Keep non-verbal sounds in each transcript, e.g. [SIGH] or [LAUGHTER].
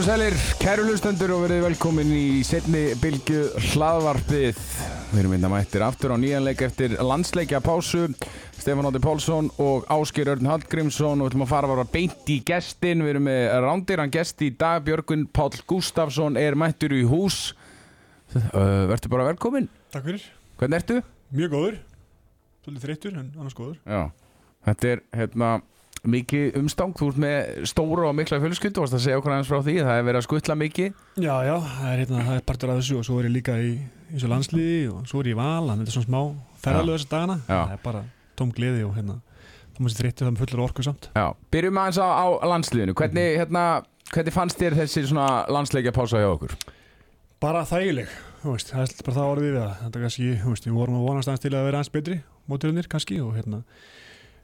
Og sælir, kæru hlustendur og verið velkomin í setni bylgu hlaðvarpið. Við erum einnig mættir aftur á nýjanleik eftir landsleikja pásu. Stefán Ótti Pálsson og Ásker Örn Hallgrímsson og við ætlum að fara að vara beint í gestin. Við erum með rándiran gest í dag, Björgun Pál Gustafsson er mættur í hús. Verður bara velkomin. Takk fyrir, Hvernig ertu? mjög góður Svolítið þreyttur en annars góður Já, þetta er hérna mikið umstang, þú ert með stóra og mikla fjölskyldu, varst að segja okkur aðeins frá því, það er verið að skutla mikið. Já, já, það er, hérna, það er partur af þessu og svo er ég líka í, í þessu landsliði og svo er ég í val, þannig að þetta er svona smá ferðalög þessa dagana. Já. Það er bara tóm gleði og hérna það maður sér þreyttur það með fullur orku samt. Já, byrjum aðeins á, á landsliðinu, hvernig, hérna, hvernig fannst þér þessi svona landsleikja pása hjá okkur? Bara þægileg, veist, það er bara það orðið við það. Er kannski, veist,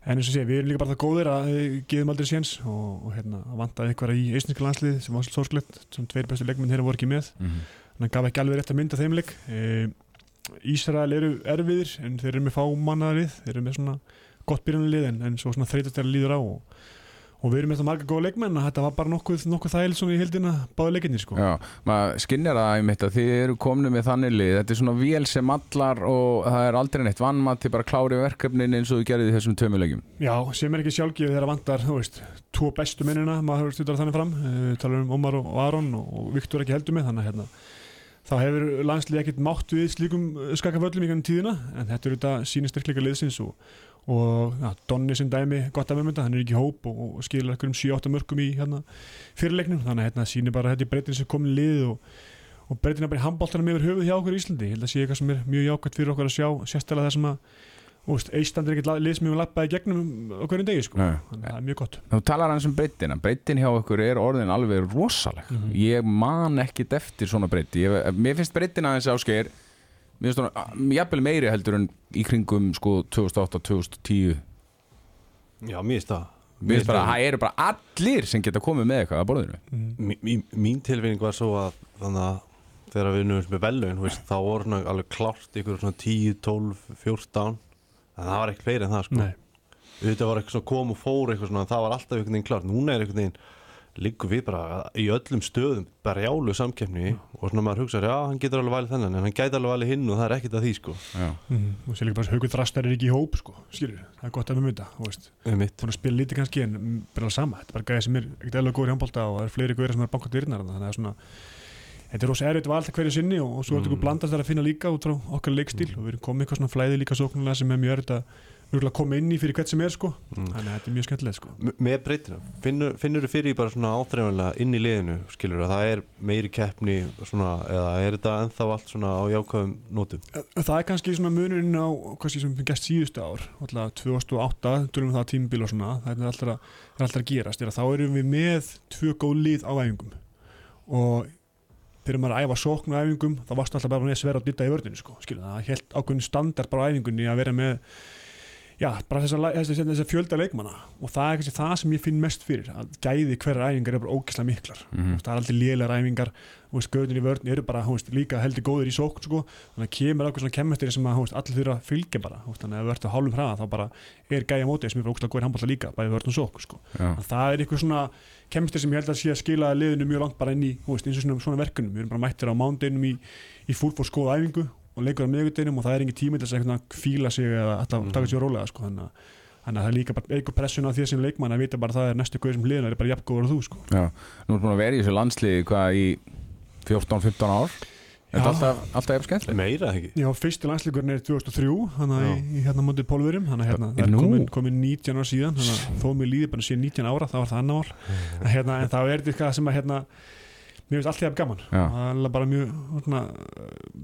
En eins og sé, við erum líka bara það góðir að við gefum aldrei séns og, og hérna, að vantaði eitthvað í eistniska landslið sem var svolítið sorglegt sem tveir bestu leikmenn þeirra voru ekki með. Mm þannig að gaf ekki alveg rétt að mynda þeim leik. E, Ísrael eru erfiðir en þeir eru með fámannaðarið þeir eru með svona gott byrjunarlið en, en svo svona þreytast þeirra líður á og, og við erum með það marga góða leikmenn að þetta var bara nokkuð, nokkuð þægild svona í heildina báða leikinni sko. Já, maður skinnir það einmitt að þið eru komnu með þannig lið, þetta er svona vél sem allar og það er aldrei neitt vannmatt til bara klári verkefnin eins og þú gerði þessum tömulegjum. Já, sem er ekki sjálfgefið þegar vantar, þú veist, tvo bestu minnina, maður hefur stundar þannig fram, uh, talar um Omar og Aron og, Viktor ekki heldur með, þannig að hérna, þá hefur landslið ekkert mátt við slíkum skakaföllum í kannum tíðina, en þetta eru þetta sínir styrkleika liðsins og, og ja, Donni sem dæmi gott af mömynda, hann er ekki hóp og, og skilur ekkur um 7-8 mörgum í hérna, fyrirleiknum, þannig að hérna, sínir bara þetta í breytin sem komin lið og, og breytina bara í handbóltanum yfir höfuð hjá okkur í Íslandi, ég held að sé eitthvað sem er mjög jákvæmt fyrir okkur að sjá, sérstaklega það sem að Úst, Ísland er ekkert lið sem við lappaði gegnum á hverjum degi sko. Nei. þannig að það er mjög gott Þú talar hans um breytina, breytin hjá okkur er orðin alveg rosaleg. Mhm. Ég man ekkit eftir svona breyti, ég, mér finnst breytina aðeins áskeir, mér finnst svona, jafnvel meiri heldur en í kringum sko 2008-2010. Já, mér finnst það Mér finnst bara að það eru bara allir sem geta komið með eitthvað að borðinu. mm. Mí- mí- Mín tilfinning var svo að þannig að þegar við nú með velun veist, þá voru alveg klárt ykkur svona 10, 12, 14 en það var ekkert fleiri en það sko. Nei, Þetta var eitthvað svona kom og fór eitthvað svona en það var alltaf einhvern veginn klárt. Núna er einhvern veginn liggur við bara í öllum stöðum bara jálu samkeppni og svona maður hugsa já, hann getur alveg valið þennan en hann gæti alveg valið hinn og það er ekkert að því sko. Já. mm. og sér líka bara haugur þrastar er ekki í hóp sko. skilur, það er gott að við mynda þannig að spila lítið kannski en bara sama, þetta er bara gæði sem er ekkert eðla góður í handbólta og það er fleiri góðir sem er bankað dyrnar þannig að það er svona Þetta er rosa erfitt vald hverju sinni og, og svo er þetta Mm. mm. blandast að finna líka út frá okkar leikstíl og við erum komið eitthvað svona flæði líka sóknulega sem er mjög erfitt að koma inn í fyrir hvert sem er sko mm. þannig að þetta er mjög skemmtilegt sko með breytina, finnur, þú fyrir því bara svona áþreifanlega inn í liðinu skilur að það er meiri keppni svona, eða er þetta ennþá allt svona á jákvæðum nótum Það er kannski svona munurinn á kannski sem við gæst síðustu ár alltaf 2008, tölum við það tímabil og svona það er alltaf að gerast er að þá erum við með tvö góð lið á æfingum og þegar maður að æfa sókn á æfingum þá varst alltaf bara með sverra að dytta í vörðinu sko, skilur það, helt ákveðin standard bara æfingunni að vera með já, bara þess að fjölda leikmanna og það er kannski það sem ég finn mest fyrir að gæði hverjar æfingar er bara ógislega miklar Mhm. það er aldrei lélegar æfingar göðin í vörðin eru bara þú veist, líka heldur góður í sókn sko. þannig að kemur okkur svona kemmetri sem að allir þurfa að fylgja bara þannig að verðum hálfum hraða þá bara er gæja mótið sem er ógislega góður handbólta líka bæði vörðin og sókn sko. Það er eitthvað svona kemestri sem ég held að sé að skila liðinu mjög langt bara inn í veist, eins og svona, verkunum við erum bara mættir á mándeginum í, í fútból skoða æfingu og leikur á miðgudeginum og það er engin tími til þess að fíla sig eða alltaf Mhm. taka sér rólega sko. þannig, þannig að það er líka bara eitthvað pressun á því sem leikmann að vita bara að það er næstu guður sem liðinu er bara jafngóður og þú sko. Já, nú er búin að vera í þessu landsliði hvað í 14-15 ár Þetta er Já. alltaf, alltaf eftir skemmtileg meira ekki Já, fyrsti landslíkurinn er 2003 þannig að í, hérna mótið pólverum þannig að hérna, það er nú. komin, komin 19 ára síðan þannig að þó mér líði bara síðan 19 ára þá var það annar en, hérna, en þá er þetta eitthvað sem að hérna, mér finnst alltaf gaman. Það er bara mjög svona,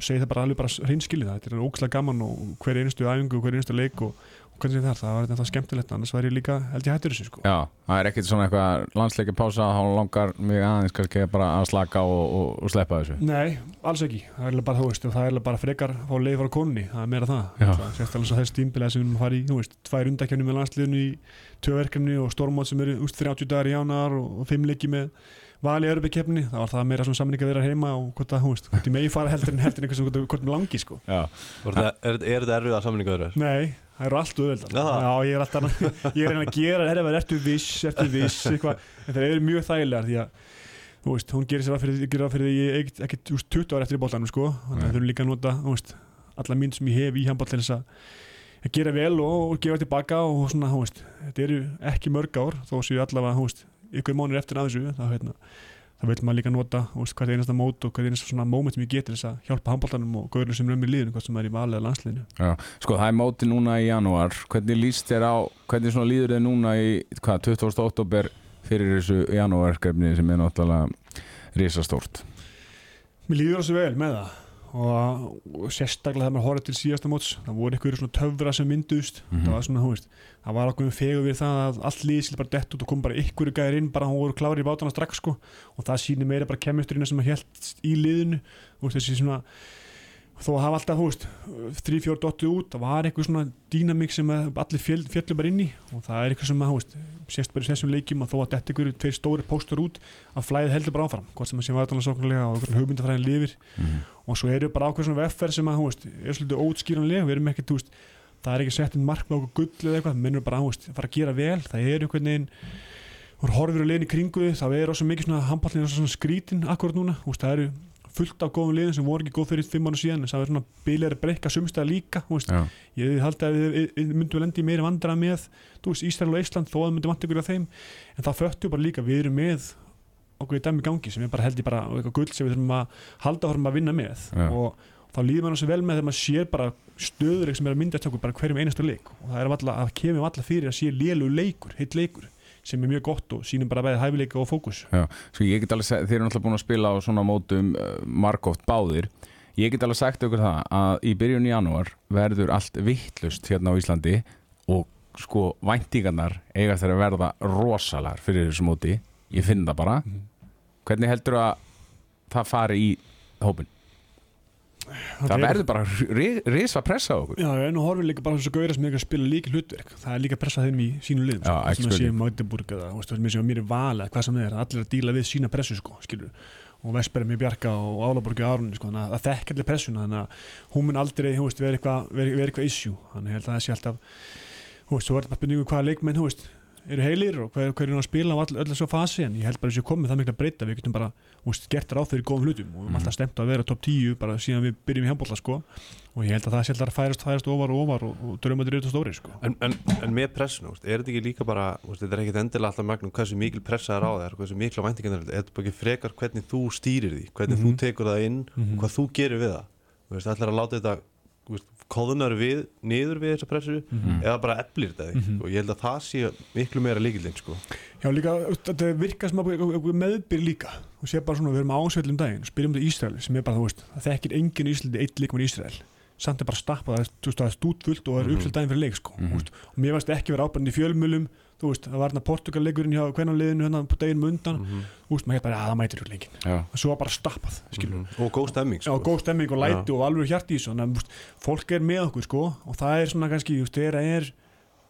segi það bara alveg bara hreinskilið það. Þetta er ógslag gaman og hver einustu æfingu og hver einustu leik og, og hvernig sem það er það var þetta skemmtilegt. Annars væri ég líka held ég hættur þessu sko. Já, það er ekkert svona eitthvað landsleikja pása þá langar mig aðeins kannski bara að slaka og, og, og sleppa þessu. Nei, alls ekki, það er bara, þú veist, og það er bara frekar fá leið frá konni, það er meira það. Sérstaklega eins og þess tímbilega sem við erum að fara í, landsliðinu í tvöverkefni og stormót sem eru úst 30 dagar í jánar og, og fimm leiki með vali í örbykefni, það var það meira svona samninga að vera heima og hvort það, þú veist, hvort ég megi fara heldur en heldur en eitthvað sem hvort, mér langi, sko. Já, er, er, er þetta erfið að samlinga þeirra? Nei, það eru allt auðveldar Já. Ég er alltaf ég er að reyna að gera, er að vera ertu viss, ertu viss eitthvað, en það eru mjög þægilegar því að þú veist, hún gerir sér að fyrir, gerir ráð fyrir ég ekkert, ekkert þú veist, 20 ára eftir í boltanum sko. Þannig að að að að gera vel og, og gefa tilbaka og svona, þú veist, þetta eru ekki mörg ár þó séu allavega, þú veist, ykkur mánir eftir að þessu þá, hérna, þá vil maður líka nota veist, hvert einasta mót og hvert einasta moment sem ég getur þess að hjálpa handballtanum og góðurinn sem í liðinu, hvað sem er í valið að landsliðinu. Já, sko það er móti núna í janúar. Hvernig líst þér á, hvernig svona líður þér núna í, hvað, 20. oktober fyrir þessu janúarverkefni sem er náttúrulega risastórt? Mér líður þessu vel með það og, og sérstaklega þegar maður horfði til síðasta móts það voru einhverju svona töfra sem mynduðust. Mhm. það var svona, þú veist, það var okkur fegur við það að allt liðið skil bara dett út og kom bara einhverju gæðir inn, bara hún voru klári í bátana strax sko, og það sýnir meira bara kemisturina sem að helt í liðinu. Þú veist, þessi svona þó að hafa alltaf, þú veist, þrý, fjór dottu út það var eitthvað svona dýnamík sem að allir fjöll, fjöllum bara inn í og það er eitthvað sem að, þú veist, sést bara í þessum leikjum og þó að þetta ykkur tveir stóri póstur út að flæðið heldur bara áfram, hvort sem að sé vartanlega og hugmyndafræðin lifir mm. og svo eru bara ákveð svona veffer sem að, þú veist, er svolítið ótskýranlega, við erum ekki, þú veist, það er ekki sett inn mark með okkur gull eða eitthvað, mennur bara, þú veist, fara að gera vel, það er einhvern veginn, þú horfir á liðin í kringu þig, það er ósað mikið svona handballin svona skrítin akkurat núna, þú veist, það eru fullt af góðum liðin sem voru ekki góð fyrir fimm ára síðan en það er svona bilir að breyka sumstæða líka ég haldi að við, myndum við lendi í meiri vandra með veist, Ísrael og Ísland þó að við myndum ykkur af þeim. En það föttu bara líka við erum með okkur í dæmi gangi sem er bara held ég bara eitthvað gull sem við þurfum að halda horfum að vinna með. Já. og þá líður maður svo vel með þegar maður sér bara stöður sem er að mynda okkur bara hverjum einastu leik. Og það er að kemur alltaf fyrir að sé lélu leikur, heitt leikur sem er mjög gott og sýnum bara bæði hæfileika og fókus. Já, sko ég get alveg sagt, þeir eru náttúrulega búin að spila á svona mótum uh, margóft báðir. Ég get alveg sagt ykkur það að í byrjun janúar verður allt vittlust hérna á Íslandi og sko væntingarnar eiga þeir að verða rosalar fyrir þessu móti, ég finn það bara. Hvernig heldur að það fari í hópin? Það verður bara ri- risa pressa á okkur Já, en og horfir líka bara þessu gauðra sem er að spila líka hlutverk það er líka pressa þeim í sínu Já, sko. sem að sé spurning. Magdeburg eða þú mér er val eða hvað sem er, allir að díla við sína pressu sko, og Vesper með Bjarka og Álaborg og Árunni sko, þannig að það þekk allir pressuna þannig að hún mun aldrei þú vera eitthvað issue þannig að það sé alltaf þú veist, er þetta bara spurningum hvaða leikmenn þú veist, eru heilir og hver, hver er að spila á all, öll þessu fasi en ég held bara að þessu komið það mikla breyta við getum bara veist, gert ráð fyrir góðum hlutum og við erum Mhm. alltaf stemt að vera top 10 bara síðan við byrjum í handbólla sko og ég held að það sé alltaf að færast, færast ofar og ofar og, og drömmaður eru þetta stóri sko. En, en, en með pressinu, veist, er þetta ekki líka bara veist, þetta er ekkit endilega alltaf magnum hversu mikil pressa er á þér, hversu mikla væntingar er þetta er bara ekki frekar hvernig þú stýrir því hvernig Mhm. þú tekur það inn Mhm. og hvað þú gerir við það Þú veist, ætlar að láta þetta þú veist, kóðunar við, niður við þessa pressu Mhm. eða bara eflir þetta Mhm. og ég held að það sé miklu meira líkildin sko. Já líka, þetta virkar sem að meðbyr líka og sé bara svona, við erum ásveilum daginn spyrjum þetta Ísrael sem er bara, þú veist það þekkir enginn í Íslandi eitt í Ísrael samt er bara stappað, það er, þú veist, stútfullt og það er Mhm. uppsett daginn fyrir leik sko, Mhm. þú veist, og mér varst ekki vera ábærandi í fjölmjölum þú veist, það var hérna Portugal-leikurinn hjá hvernig liðinu hérna på deginum undan Mhm. þú veist, maður heit bara, að það mætir úr leikin Já, og svo var bara stappað, skilur Mhm. og góð stemming sko. góð stemming og læti og alveg hjarti í þannig að fólk er með okkur sko og það er svona kannski, þú veist, þegar það er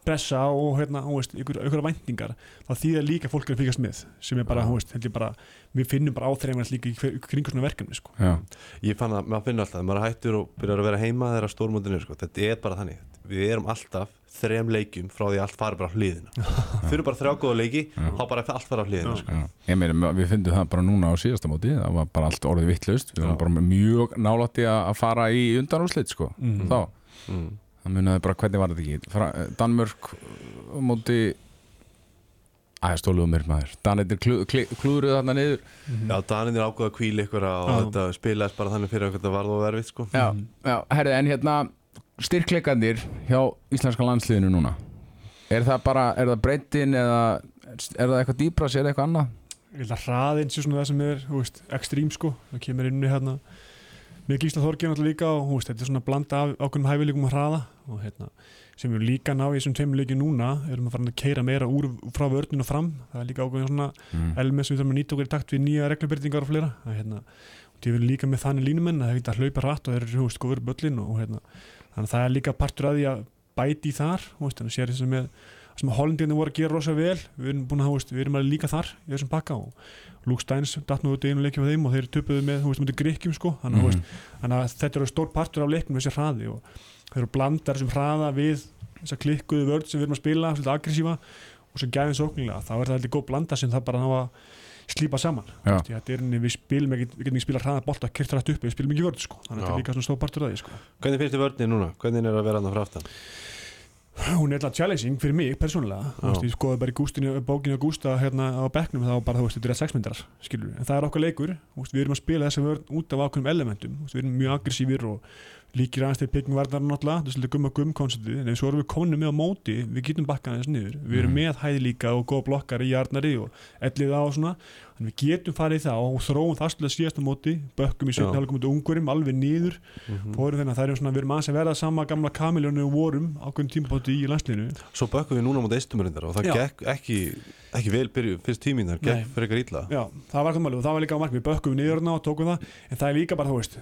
pressa og hérna, þú veist, ykkur, ykkur væntingar þá þýðir líka fólk er að fylgjast með sem er bara, Já. þú veist, held ég bara við finnum bara áþreifans líka í kringu svona verkefni sko. já, ég fann að maður finnur alltaf, maður hættur og byrjar að vera heima þegar stórmóndin er sko. þetta er bara þannig, við erum alltaf þrem leikjum frá því að allt fari bara á hliðina [LAUGHS] fyrir bara þrjá góða leiki Já. þá bara allt fara á hliðina sko. já. Meina, við fundum það bara núna á síðasta móti það var bara allt orðið vittlust við Já. varum bara mjög nálætti að að fara í undanúslit sko, Mhm. þá mm. það munaði bara hvernig var þetta ekki Danmörk á móti Æ, stóluðu mér maður Danir klú, klú, klúðruðu þarna niður Já, Danin er ákveð að kvíla ykkur og Já. þetta spilaðist bara þannig fyrir að þetta varð og verfið sko. Já, Mhm. já, herrið, en hérna styrkleikandir hjá íslenska landsliðinu núna? Er það bara, er það breytin eða er það eitthvað dýbra, sér eitthvað annað? Ég held að hraðinn sé svona það sem er, veist, ekstrím sko. Það kemur inn í hérna með Gísla Þorgin alltaf líka og veist, þetta er svona blanda af ákveðnum hæfileikum og hraða og hérna, sem við líka ná í þessum tveimur leikjum núna erum að fara að keira meira úr frá vörninu og fram. Það er líka ákveðin svona mm. element sem við þurfum að nýta okkur í takt við nýja reglubyrtingar og fleira. Að, hérna, það er líka með þannig línumenn að það ekki að hlaupa rætt og þeir eru góður böllin og hérna, þannig að það er líka partur að því að bæti þar þannig að sér þess að með sem að Hollendinni voru að gera rosa vel við erum búin að, húst, við erum alveg líka þar í þessum pakka og Luke Steins datt nú út í einu leikjum á þeim og þeir töpuðu með, húst, mútið grikkjum sko þannig, mm. Þannig að þetta eru stór partur af leiknum þessi hraði og þeir eru blandar þessum hraða við þessa klikkuðu vörð sem við erum að spila, svolítið aggressíva og svo gæðin sóknilega, þá er það heldur góð blanda sem það bara ná að slípa saman veist, þetta er við spilum ekki, við getum ekki spila hraða bolta, kert rætt uppi, við spilum ekki vörð sko. þannig að þetta er líka svona stóð partur af því sko. Hvernig finnst þið vörnið núna? Hvernig er að vera hann frá aftan? hún er alltaf challenging fyrir mig persónulega ég skoði bara í gústinu, bókinu að gústa hérna á bekknum þá bara þú veist, þetta er sexmyndar skilur við, en það er okkar leikur við erum að spila þessa vörn út af ákveðnum elementum við erum mjög aggressífir og líkir aðeins til pikkingvarnar náttúrulega, svolítið gumma gum konceptið, en svo erum við komin með á móti við getum bakkað aðeins niður, við erum Mhm. með hæði líka og góða blokkar í jarnari og ellið á og svona, en við getum farið það og þróum það svolítið síðast á móti bökkum í setna hálfum út ungurum, alveg niður Mm. fórum þennan, það er svona, við erum aðeins að verða sama gamla kamiljónu og vorum ákveðum tímpóti í landsliðinu Svo bökkum við núna mútið eistumurindar og það gekk ekki, ekki vel byrju fyrst tíminar, Nei. gekk fyrir eitthvað illa Já, það var það máli og það var líka á mark við bökkum niður þarna og tókum það en það er líka bara, þú veist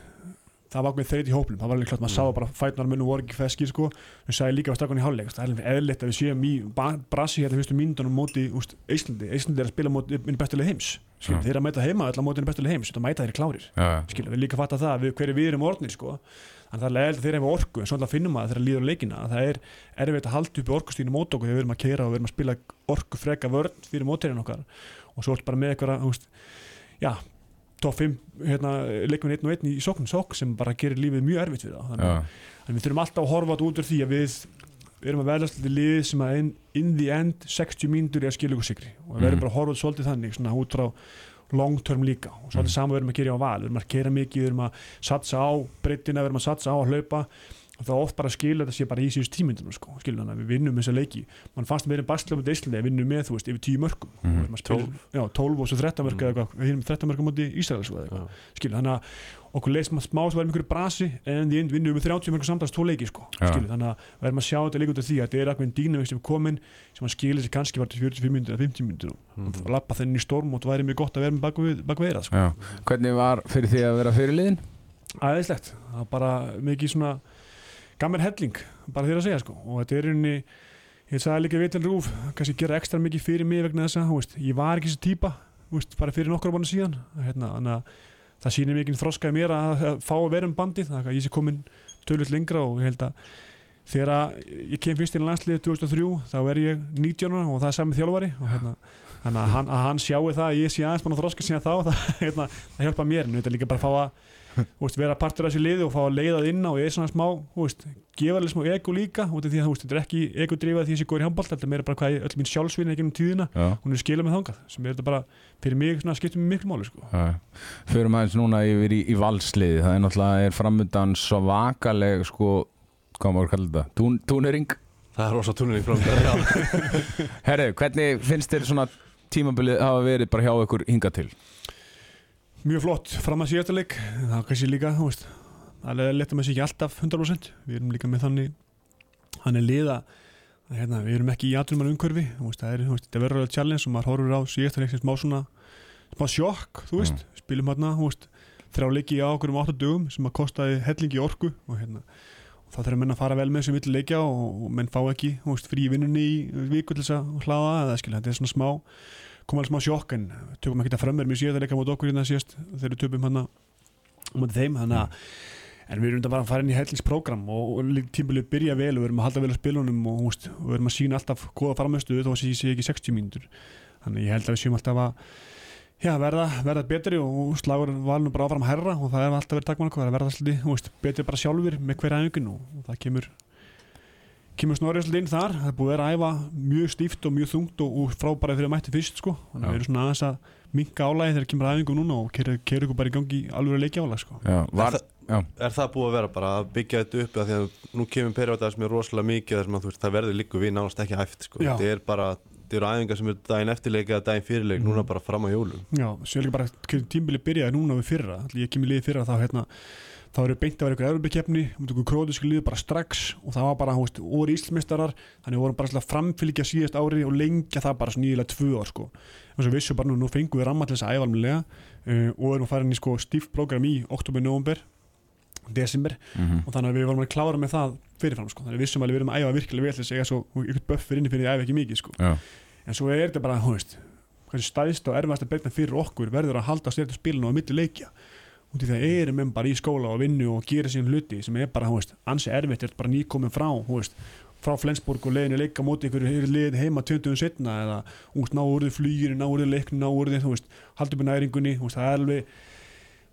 það var ákveðin þreyt í hópnum, það var alveg klart maður Mm. sá bara fætnar munum voru ekki feskir sko. En sagði líka á stakkan í hálfleik það er alveg eðlitt að við séum í brasi hérna fyrstu myndunum móti úst, Íslandi Íslandi er að spila móti inn bestuleg heims skil, Já. þeir eru að mæta heima á móti inn bestuleg heims þetta mæta þeir klárir, Já, skil, við líka fatta það við, hverju við erum orðnir sko. Þannig að það er eðlitt að þeir hefa orku en svona finnum maður þegar líður leikina að það er erfitt að halda uppi orkustínu mót okkur þegar við erum að keira og við erum að spila orku freka vörn fyrir mótirinn okkar. Og svo er bara með eitthvað, já top 5 hérna, leikmenn 1 og 1 í sókn, sókn sem bara gerir lífið mjög erfitt við það þannig að við þurfum alltaf að horfa þetta út úr því að við við erum að verðast til lið sem að in, in the end 60 mínútur er að skilja ykkur sigri. Og við Mhm. erum bara að horfa þetta svolítið þannig svona út frá long term líka. Og svolítið Mhm. saman við erum að gera á val. Við erum að gera mikið, við erum að satsa á breytina, við erum að satsa á að hlaupa og það er oft bara skilja þetta sé bara í síðust tímyndunum sko, skilja þannig að við vinnum þessa leiki. Mann fannst að við erum bastlefandi Íslandi að vinnum með þú veist yfir 10 mörgum. Við að spila- já, 12 og svo 13 mörg eða eitthvað, við erum 13 mörgum mútið Ísrael sko, eða eitthvað. Skilja, þannig að okkur leist maður smá sem verðum ykkur brasi en því vinnum við 30 mörgum samtals tvo leiki sko, skilja, þannig að verðum að sjá þetta líka út af því að þetta er eitthvað dýnavik sem komin sem að skilja sér kannski var til 45 minnir eða 50 minnir og Mhm. lappa þenni í storm og það væri mjög gott að vera með við, við það sko. Hvernig var fyrir því að vera fyrirliðin? aðeinslegt, það var bara mikið svona gammel helling, bara þér að segja sko. og þetta er unni ég sagði líka vitil rúf, kannski gera ekstra mikið fyrir mig vegna þess að, þú veist, ég var ekki þessi veist, bara fyrir nokkra bánu síðan hérna, það sýnir mikið þroskaði mér að, að fá að vera um bandið, þannig að ég sé komin tölvöld lengra og ég held að þegar að ég kem fyrst í landsliðið 2003 þá er ég 19 ára og það er sami þjálfari og hérna, þannig að hann, að hann sjáu það að ég sé aðeins búin að þroska síðan þá [LAUGHS] það, hérna, það hjálpa mér, en þetta líka bara að fá að veist, vera partur af þessu liði og fá að leiða það inn á og ég er svona smá, þú veist, gefa alveg smá ego líka, út af því að þetta er ekki ego drifað því að ég sé góður í handbólt, þetta er meira bara hvað öll mín sjálfsvinni ekki um tíðina, Já, hún er skilað með þangað sem er þetta bara, fyrir mig, svona, skiptum mig miklu máli sko. já Förum aðeins núna yfir í, í valsliði Það er náttúrulega er framöndan svo vakaleg sko, hvað maður kallar þetta? Tún, túnering? Það er rosa túnir í fram [LAUGHS] Herru, hvernig finnst þér svona tímabilið hafa verið bara hjá ykkur hinga til? Mjög flott fram að síðasta leik það er kannski líka, þú veist það er lett að maður sé ekki alltaf 100% við erum líka með þannig hann er liða hérna, við erum ekki í aðrumann umhverfi þú veist, það er, þetta verður alveg challenge og maður horfur á síðasta leik sem smá svona smá sjokk, þú veist, spilum hérna þú veist, þrjá leiki á okkur um 8 dögum sem að kostaði hellingi orku og hérna og þá þurfum menn að fara vel með sem vill leikja og, og menn fá ekki, þú veist, frí vinnunni í viku til þess að hlaða eða skil, þetta er svona smá kom alveg smá sjokk en tökum ekki að framverð mjög síðan að leika mot okkur hérna síðast þegar við töpum hann mot þeim. Þannig að en við erum þetta bara að fara inn í hellingsprogram og, tímbilið byrja vel og við erum að halda vel á spilunum og, húst, við erum að sína alltaf góða framöstuðu þó að ég sé ekki 60 mínútur. Þannig ég held að við séum alltaf að já, verða, verða betri og slagur valnum bara áfram herra og það er alltaf verið takmann okkur að verða alltaf betri bara sjálfur með hverja og, og það kemur kemur snorrið svolítið inn þar það er búið að vera að æfa mjög stíft og mjög þungt og, og frábæra fyrir að mætti fyrst sko. þannig að við erum svona aðeins að minka álægi þegar kemur æfingu núna og keira ykkur bara í gangi alveg að leikja álæg sko. Já, var, já, Er það búið að vera bara að byggja þetta upp af því að nú kemur perióda sem er rosalega mikið þar sem að veist það verður líku við nánast ekki hæft sko. Þetta er bara, þetta eru æfingar sem eru daginn eftirleik eða daginn fyrirleik, Mhm. núna bara fram á jólum Já, þá eru beint að vera ykkur erfubikeppni um ykkur króðísku liðið bara strax og það var bara, hú veist, voru íslmistarar þannig vorum bara framfylgja síðast ári og lengja það bara nýjilega tvö ár sko. Og svo vissu bara nú, nú fengum við ramma til þess að æfa almennilega uh, og erum að fara inn í sko stíft program í oktober, november desember. Mhm, og þannig að við vorum að klára með það fyrirfram sko. Þannig að við vissum alveg við erum að æfa virkilega vel þess að eiga svo ykkur buffer inni fyrir því að æfa ekki mikið út í það eru menn bara í skóla og vinnu og gera sín hluti sem er bara, hú veist, ansi erfitt er bara nýkomin frá, hú veist frá Flensborg og leiðinu leika móti ykkur leiðin heima 20 setna eða úst, ná úr þið flýginu, ná úr þið leiknu, ná úr þið þú veist, haldur með næringunni þú veist, það er alveg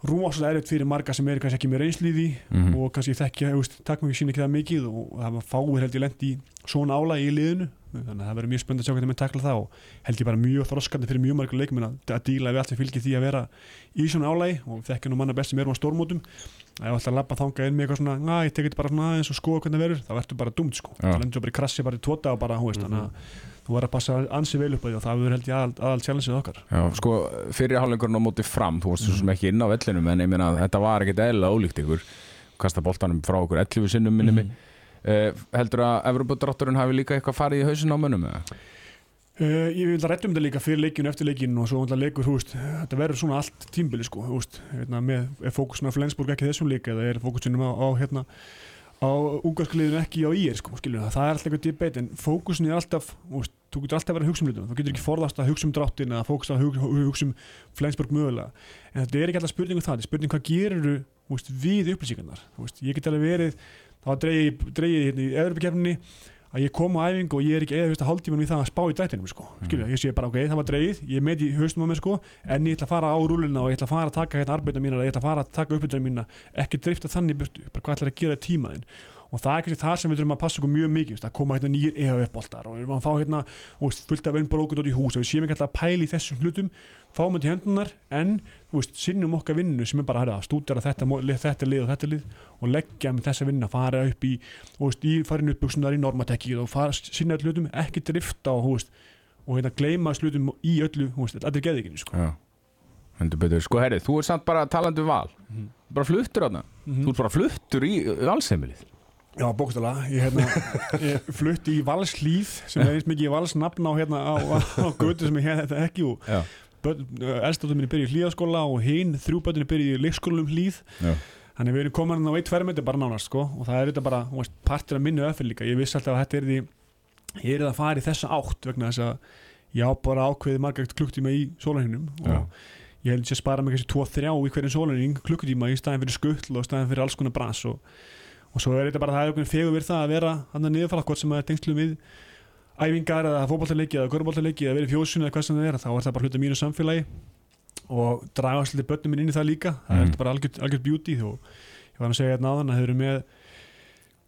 rúmáslega erfitt fyrir marga sem eru kannski ekki með reynslíði Mhm. og kannski þekkja, þú veist, takk mjög sín ekki það mikið og það var fáir held ég lent í svona álægi í liðinu þannig að það verður mjög spönd að sjá hvernig menn takla það og held ég bara mjög þroskandi fyrir mjög marga leikmenn að, að díla við allt sem fylgir því að vera í svona álægi og þekkja nú manna best sem erum á stórmótum. Ef alltaf lappa þanga inn með eitthvað svona na, ég tekit bara svona aðeins og skoða hvernig það verður þá ertu bara dumt sko, Já. það lendur bara í krassi bara í tóta og bara, hú veist, þannig að þú verður að passa ansi vel upp á því og það verður held ég aðal, aðal challengeið okkar. Já, sko, fyrir hálfleikurinn á móti fram þú varst svo sem ekki inn á vellinum en ég meina að þetta var ekkert eðla ólíkt ykkur. Kasta boltanum frá okkur 11 sinnum minni mig uh, heldur að Evropadrátturinn hafi líka eitthvað farið í hausin á mönnum eða? Uh, ég vil að rættum þetta líka fyrir leikinu eftir leikinu og svo alltaf leikur, veist, þetta verður svona allt tímbili sko, veist, hérna, með er fókusin á Flensburg ekki þessum leik eða er fókusinum á, á hérna, á ungarskliðinu ekki á ír sko, skilur það, það er alltaf eitthvað debate en fókusin er alltaf, veist, þú getur alltaf að hugsa um hlutum, þú getur ekki forðast að hugsa um dráttin eða fókus að hugsa, hugsa um Flensburg mögulega, en þetta er ekki alltaf spurning um það, þetta er spurning hvað veist, við upplýsingarnar, ég get alveg verið það var dreigið, dreigið hérna í Evropakefninni að ég kom á æfingu og ég er ekki eða hálftímanum í það að spá í dættinum sko. skilja, ég sé bara ok, það var dreigið, ég er með í haustum á mig sko, en ég ætla að fara á rúluna og ég ætla að fara að taka hérna arbeidna mína ég ætla að fara að taka uppbytuna mína, ekki drifta þannig í burtu, bara hvað ætla að gera í tímaðin og það er kannski það sem við þurfum að passa okkur mjög mikið það koma hérna nýjir EHF-boltar og við erum að fá hérna og af vinnbrókut út í hús. Og við séum ekki alltaf að pæla í þessum hlutum. Fáum þetta í hendunar en sinnum okkar vinnu sem er bara að stúdera þetta, þetta lið og þetta lið og leggja með þessa vinna, fara upp í veist, í farin uppbuksunar í normatekkið og fara sinna öll hlutum, ekki drifta og, veist, og hérna gleyma hlutum í öllu, veist, allir sko. Já, hendur betur. Sko herri, þú er samt bara talandi um val. Mhm. bara fluttur á það, þú ert bara fluttur í valsheimilið Já, bókstala, ég, hérna, [LAUGHS] ég flutti í valslíð sem er eins mikið valsnafn á, hérna, á, á, götu sem ég hef þetta ekki og Já, eldstátum minni byrja í hlíðaskóla og hinn þrjú bötunni byrja í leikskólum hlíð. Já, þannig við erum komin á eitt tverrmyndi bara nánast sko, og það er þetta bara veist, partur af minni öfyl líka. Ég vissi alltaf að þetta er því ég er að fara í þessa átt vegna þess að ég á bara ákveðið margægt klukktíma í sólarhingnum Já. og ég held sér spara mig kannski 2-3 í hverjum sólarhing klukkutíma í staðin fyrir skuttl og staðin fyrir alls konar bras. Og, og svo er þetta bara það er okkur fegur við það að vera hann að niðurfalla hvort sem að tengslu við æfingar eða fótballtaleiki eða körballtaleiki eða verið fjósun eða hvað sem það er þá er það bara hluta mínu samfélagi. Og draga svolítið börnum minn inn í það líka. Það Mm. er bara algjört, algjört beauty og ég var að segja hérna áðan að þau eru með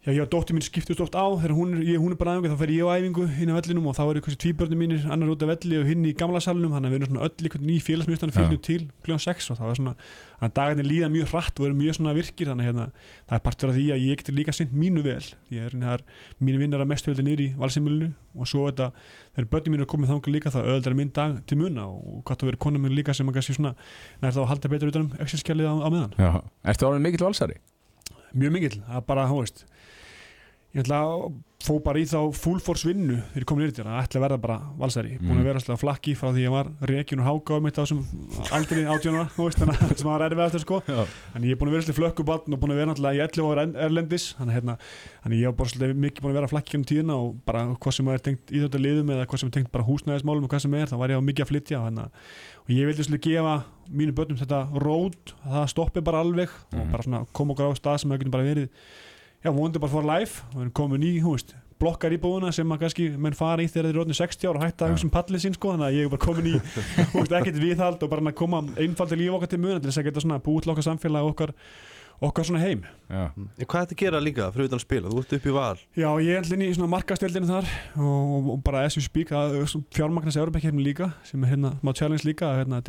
já, ég og dóttir mín skiptust oft á. Þegar hún er, ég, hún er bara æfingu þá fer ég á æfingu inn á vellinum og þá eru kannski tvíbörnum mínir annar út af velli og hinn í gamla salunum þannig að við erum svona öll einhvern ný félagsmyndstan fyrir til kl. 6 og það var svona að dagarnir líða mjög hratt og eru mjög svona virkir. Þannig að hérna, það er partur af því að ég getur líka sint mínu vel. Ég er hérna, mínu vinnar að mestu veldi nýri í valsimilinu og svo þetta þegar börnum mín er komið þangað líka þá öðvöldar minn dag til muna og hvað það verið konum minn líka sem að kannski svona nær þá að halda betur utan um exilskjalið á, á meðan. Já. Ertu orðin mikill valsari? Mjög mikill, það er bara, þú veist ég ætla að fó bara í þá full force vinnu þegar ég kom nýrið til að ætla að verða bara valsari, búin Mm. að vera alltaf flakki frá því ég var rekin og háka um þetta á þessum aldrei veist, þannig að það var erfið eftir sko, Já, en ég er búin að vera alltaf flökkubatn og búin að vera náttúrulega í 11 ára erlendis. Þannig hérna, þannig ég var bara svolítið mikið búin að vera flakki um tíðina og bara hvað sem er tengt í þetta liðum eða hvað sem er tengt bara húsnæðismálum og hvað sem er, þá var ég á mikið að flytja þannig að og ég vildi svolítið gefa mínu börnum þetta rót, að það stoppi bara alveg og bara svona koma okkur á stað sem það getur bara verið já, vonandi bara for life og við erum komin í, hú veist, blokkar íbúðuna sem að kannski menn fara í þegar þeir eru orðin 60 ára og hætta að hugsa um pallið sín sko, þannig að ég er bara komin í hú veist, ekkert viðhald og bara að koma einfaldi líf okkar til muna til þess að geta svona búið til okkar samfélag okkar, okkar svona heim. Já, En Hvað er þetta að gera líka fyrir utan að spila? Þú ert upp í val. Já, ég er allir í svona markastildinu þar og, og bara as you speak fjármagnast Európa-kefni líka sem er hérna smá challenge líka hérna,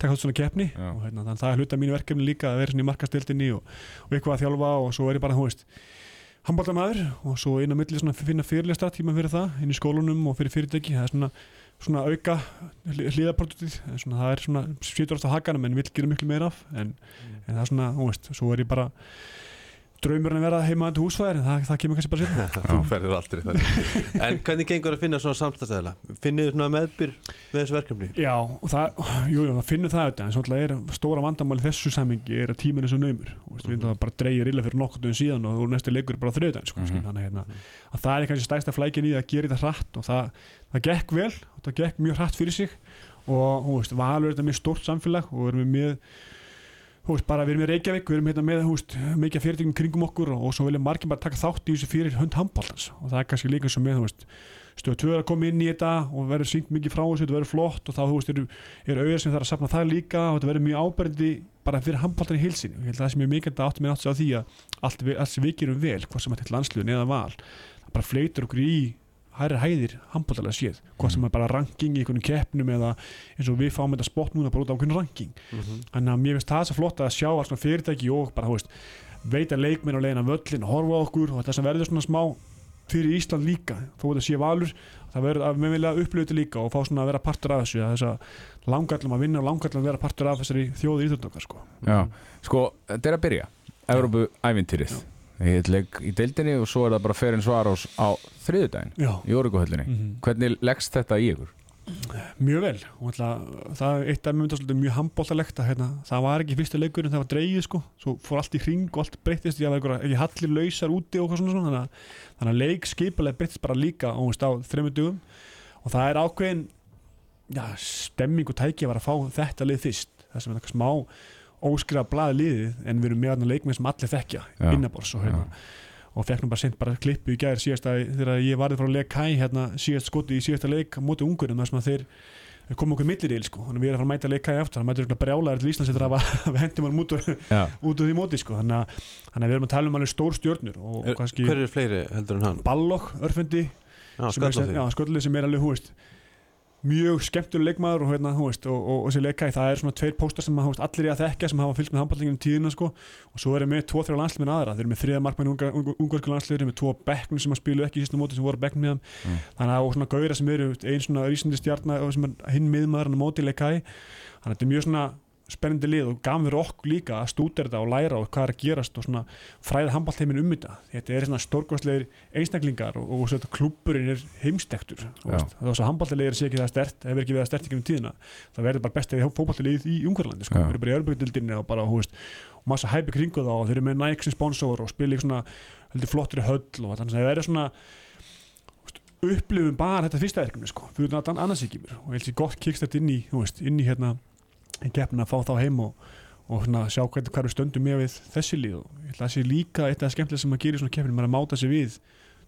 þetta eru 25-30 millir sem það búið til til þess að taka þátt svona keppni Já. og hérna, það er hluta mínu verkefni líka að vera svona í markastildinni og, og eitthvað að þjálfa og svo er ég bara, þú veist handbóltamæður og svo inn á milli svona finna fyrirlesta tíma fyrir það inn í skólunum og fyrir fyrirtæki það er svona, svona auka hlýðaproduktið það er svona, sýtur oft á hakanum en vil gera miklu meira af en, en það er svona, þú veist, svo er ég bara draumurinn að vera heimaðandi húsfæðir en það, það kemur kannski bara sér [LAUGHS] Þú ferðir aldrei það [LAUGHS] En hvernig gengur að finna svona samstæðstæðila? Finnir þið svona meðbyr með þessu verkefni? Já, og það, jú, jú, það finnur það auðvitað en svolítið er stóra vandamáli þessu samingi er að tíminn er svo naumur. Og veist, við það bara dreigir illa fyrir nokkur dögum síðan og næstu leikur er bara þriðdæn sko, mm þannig hérna, að það er kannski stæsta flækin í að gera þetta hratt og það, það gekk vel og það gekk mjög hratt fyrir sig og þú veist, Valur er þetta mjög stórt samfélag og erum við með veist, bara við erum í Reykjavík, við erum hérna með veist, mikið fyrirtækjum kringum okkur og, og svo vilja margir bara taka þátt í þessu fyrir hund handbóltans og það er kannski líka svo með, stöðu tvö er að koma inn í þetta og verður syngt mikið frá þessu, þetta verður flott og þá, veist, eru, eru auðvitað sem þarf að safna það líka og þetta verður mjög áberandi bara fyrir handbóltan í heilsinni og ég held að það sem er mikilvægt að áttum mér átt sig á því að allt, allt sem við gerum vel, hvað sem að til landsliðun eða val, bara fleitur okkur í hærri hæðir handbóltalega séð. Hvað sem er bara ranking í einhvern keppnum eða eins og við fáum þetta spott núna bara út af einhvern ranking. Þannig að mér finnst það svo flott að sjá alls svona fyrirtæki og bara, veist, veita leikminn á leiðin af völlin, horfa á okkur og þetta sem verður svona smá fyrir Ísland líka þó að þetta sé valur, það verður að við vilja þetta líka og fá svona að vera partur af þessu að þess að langallum að vinna og langallum að vera partur af þessari þjóði íþjóðnökar sko. Já, sko, þetta er að byrja. Evrópu ævintýrið leik í deildinni og svo er það bara Ferin Svarós á þriðudaginn Já, í Órikuhöllinni Mhm. Hvernig leggst þetta í ykkur? mjög vel. Ætla, það er eitt af mjög handbóltalegt að hérna, það var ekki fyrsta leikurinn það var dreigið sko, svo fór allt í hring og allt breyttist, ég var ekki hallir lausar úti og svona svona, þannig að, þannig að leik skipulega breyttist bara líka á þreymur dugum og það er ákveðin já, stemming og tæki að vera að fá þetta lið fyrst, það sem er eitthvað smá óskrifa blaði liðið en við erum með þarna leikmenn sem allir þekkja innabors og hérna. Og fekk nú bara sent bara klippu í gær síðast að þegar ég varði frá leik hæ hérna síðast skoti í síðasta leik á móti ungurinn þar sem að þeir koma okkur milliril sko. Þannig að við erum að fara að mæta leik hæ aftur. Þannig að mæta okkur brjálæður til Íslands eftir að við hendum hann út, úr- Já, út úr því móti sko. Þannig að, þannig að við erum að tala um alveg stór stjórnur og, og kannski Hver er fleiri heldur en hann? Ballok, örfendi Já, sköllið sem er alveg hú veist mjög skemmtuleg leikmaður og, hérna, hú veist, og, og, og þessi leikæði, það er svona tveir póstar sem hú veist, allir er að þekka sem hafa fylgst með handballinginu tíðina sko, og svo erum við tvo, þrjá landsliðin aðra. Þeir eru með þriða ungar, ungarsku landsliðir með tvo bekknum sem að spilu ekki í sístum móti sem voru bekknum með þeim Mm. þannig að og svona gauðra sem eru einn svona rísindi stjarnar sem er hinn miðmaður á móti leikæði þannig að þetta er mjög svona spennandi lið og gaf fyrir okkur líka að stúdera þetta og læra og hvað er að gerast og svona fræða handballteimin um þetta. Þetta er svona stórkvæslegir einstaklingar og, og svo þetta klúburinn er heimstektur. Þá svo handballtilegir sé ekki það stert hefur ekki verið það stert ekki um tíðina það verður bara bestið fótballtilegið í Ungarlandi sko. Það verður bara í örbygdildinni og bara hú veist, og massa hæpi kringu þá og þeir eru með sem sponsor og spila í svona heldur flottri höll og þannig að það verður svona upplifum bara þetta fyrsta verkefni sko, fyrir náttúrulega annars ekki mér og ég held sér gott kikst inn í, veist, inn í hérna í keppnin að fá þá heim og, og svona, sjá hvernig hvar við stöndum með við þessi lið og ég held að það sé líka eitt af það skemmtilega sem að gera í svona keppnin, maður að máta sig við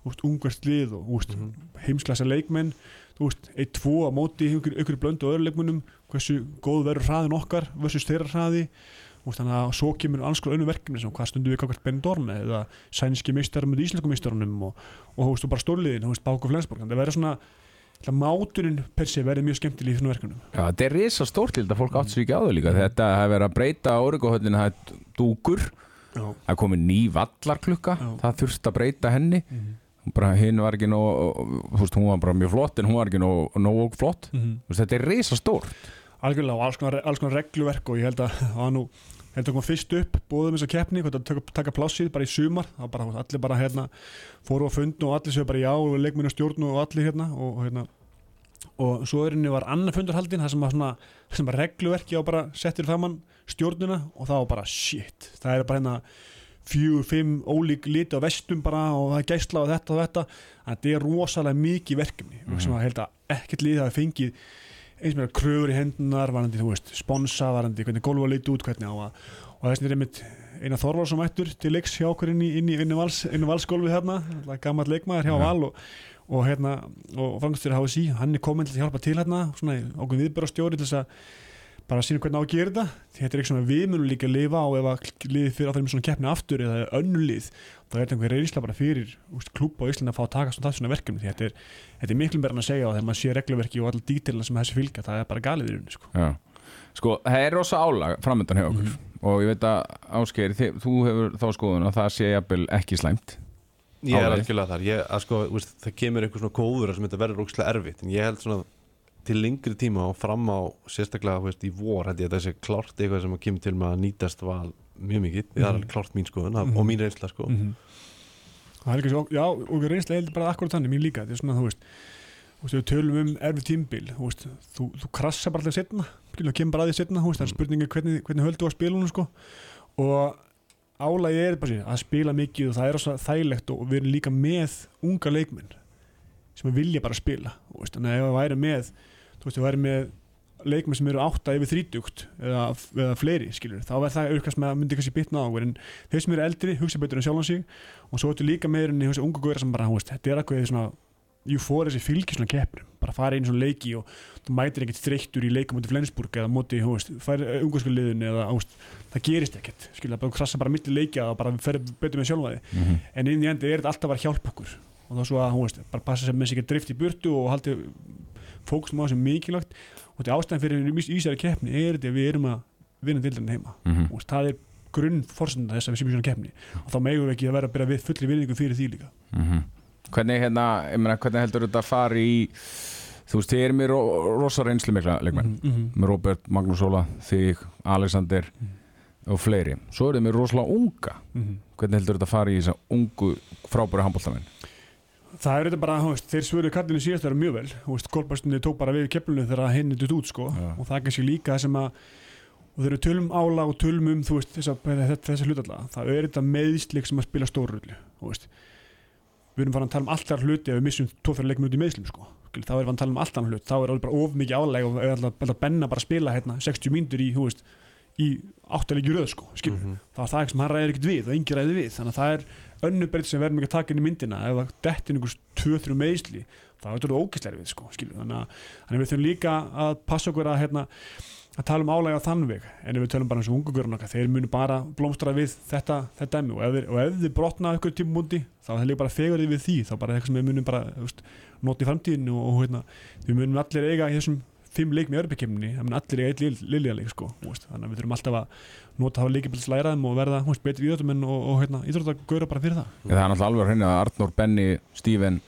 þú veist, ungverst lið og þú veist, Mhm. heimsklassa leikmenn þú veist, eitt, tvo á móti ykkur, ykkur blöndu og öðru leikmennum hversu góð verður hraðin okkar versus þeirra hraði veist, þannig að svo kemur alls konar önnu verkefni sem hvað stundum við kakvart Benidorm eða sænski meistarar með íslensku meistarunum og, og og bara stórliðin, Bák og Flensborg að það verður svona máturinn per se verður mjög skemmtileg í svona verkefnum. Já, þetta er risa stórt til þetta fólk átt sér ekki á þau líka. Þetta hefur verið að breyta Órikuhöllinu það er dúkur, Já, það er komið ný vallarklukka Já. það þurfti að breyta henni. Bara hinn var ekki nóg veist, hún var bara mjög flott en hún var ekki nóg, nóg flott. Þú veist, þetta er risa stórt algjörlega og alls konar, alls konar regluverk og ég held að það var nú held að koma fyrst upp, bóðum þess að keppni taka, plássið bara í sumar. Bara, allir bara hérna fóru á fund og allir séu bara já og leikmennu stjórn og allir hérna og, hérna. Og svo er henni var annar fundarhaldin það sem var svona, sem var regluverki og bara settir framann stjórnuna og það var bara shit, það er bara hérna fjögur, fimm ólík liti á vestum bara og það er gæsla og þetta og þetta. Að þetta er rosalega mikið verkefni Mhm. sem að held að ekkert lið hafi fengið eins með kröfur í hendunar varandi, þú veist, sponsa, varandi hvernig gólfa liti út, hvernig á að og þess er einmitt eina Þorvar sem ættur til leiks hjá okkur inn í, inn í, inn í, vals, inn í valsgólfið hérna, gammal leikmaður hjá Ja. Val og, og hérna og fangstjóri HSI, hann er komin til að hjálpa til hérna svona okkur viðbörastjóri til þess að bara að sína hvernig á að gera þetta. Þetta er eitthvað sem við munum líka að lifa á ef að liðið fyrir að fyrir með svona keppni aftur eða önnu lið, þá er þetta einhver reynsla bara fyrir úst, klúb á Íslandi að fá að taka svona, svona verkefni. Því þetta er, þetta er miklu meira en að segja og þegar maður sé regluverki og allir dítilina sem þessi fylgja, það er bara galið í rauninni sko. Já. Sko, það er rosa álag framöndan hjá okkur. Mhm. og ég veit að Ásgeir, þið, þú hefur þá skoðun að það sé jafnvel ekki slæmt? Ég er algjörlega þar. Ég, að sko, Það kemur einhver svona kóður sem þetta verður ógslag erfitt. En ég held svona til lengri tíma og fram á sérstaklega veist, í vor held ég að þessi klárt eitthvað sem kemur til með að nýtast val mjög mikið, það er Mhm. alveg klárt mín skoðun Mhm. og mín reynsla sko -hmm. það er ekki svo, já, og við reynslega heldur bara akkurat þannig, mín líka, þetta er svona, þú veist þú veist, við tölum um erfið tímbil þú veist, þú, þú krassa bara allir setna og kemur bara að því setna, þú veist, það er Mm. spurningi hvernig, hvernig höldu á spilunum, sko og álagi er bara sér, að spila mikið og það er svo þægilegt og við erum líka með unga leikmenn sem vilja bara spila, þú veist, að ef við væri með þú veist, við væri með leikmenn sem eru átta yfir þrítugt eða, eða fleiri skilur þá verð það aukast með að myndi kannski bitna á okkur. En þeir sem eru eldri hugsa betur en sjálfan sig og svo ertu líka meirinn í þessi ungu góðra sem bara, þú veist, þetta er eitthvað svona eufóri sem fylgir svona keppnum. Bara fara inn í svona leiki og þú mætir ekkert þreyttur í leikum mútið Flensburg eða mútið, þú veist, fær ungarskuliðin eða, þú veist, það gerist ekkert skilja, bara krasa bara milli leikja og bara fer betur með sjálfvæði, en inn í endi þetta alltaf að vera hjálp okkur. Og þá svo að, þú veist, bara passa sem með sig ekki drift í burtu og haldi fókusum á sem mikilvægt og þetta ástæðan fyrir ísæri keppni er þetta að við erum að vinna dildarinn heima. Mhm. og það er grunn forsenda þess að við séum í svona keppni og þá megum við ekki að vera að byrja við fulli virðingu fyrir því líka. Hvernig, hérna, ég meina, hvernig heldur þetta að fara í þú veist, þið erum með ro rosa reynslu mikla leikmenn. Mm -hmm. með Robert, Magnús Óla, þig, Alexander og fleiri. Svo eru þið með rosalega unga. Hvernig heldur þetta að fara í þessa ungu frábæri handbóltamenn Það er þetta bara, veist, þeir svöru kallinu síðast þeirra mjög vel, Kolbærstunni tók bara við kepplunum þegar henni dutt út, sko. Já. og það er kannski líka það sem að og þeir eru tölum ála og tölum um, veist, þessa, þessa, hlutalla, það er þetta meðslik sem að spila stórullu, við erum farin að tala um alltaf hluti ef við missum tófæri leikmið út í meðslum, sko. Þá erum við að tala um alltaf hlut, þá er alveg bara of mikið álega og er alltaf alltaf benna bara að spila hérna 60 mínútur í, þú veist, í áttalegi röð, sko, skilur Mhm. þá er það sem hann ræðir ekkert við og engin ræðir við. Þannig að það er önnu breytt sem verðum ekki að taka inn í myndina. Ef það dettin einhvers 2-3 meðsli þá er þetta ógæslega við sko, skilur. þannig að þannig að við þurfum líka að passa okkur að, hérna, að tala um álæg á þann veg. En ef við tölum bara eins og ungu görun okkar þeir munu bara blómstra við þetta, þetta dæmi. Og ef, þeir, og ef þið brotna ykkur tímumundi þá er það líka bara fegur við því. Þá bara eitthvað sem við munum bara veist, nota í framtíðinu og, og hérna, við munum allir eiga í þessum fimm leikmi örbykjumni, það mun allir eiga eitt lilja leik sko, þú veist, þannig að við þurfum alltaf að nota hafa leikibils læraðum og verða veist, betri íþróttamenn og, og hérna, íþróttagöra bara fyrir það það er náttúrulega alveg hreinu að Arnór, Benny, Steven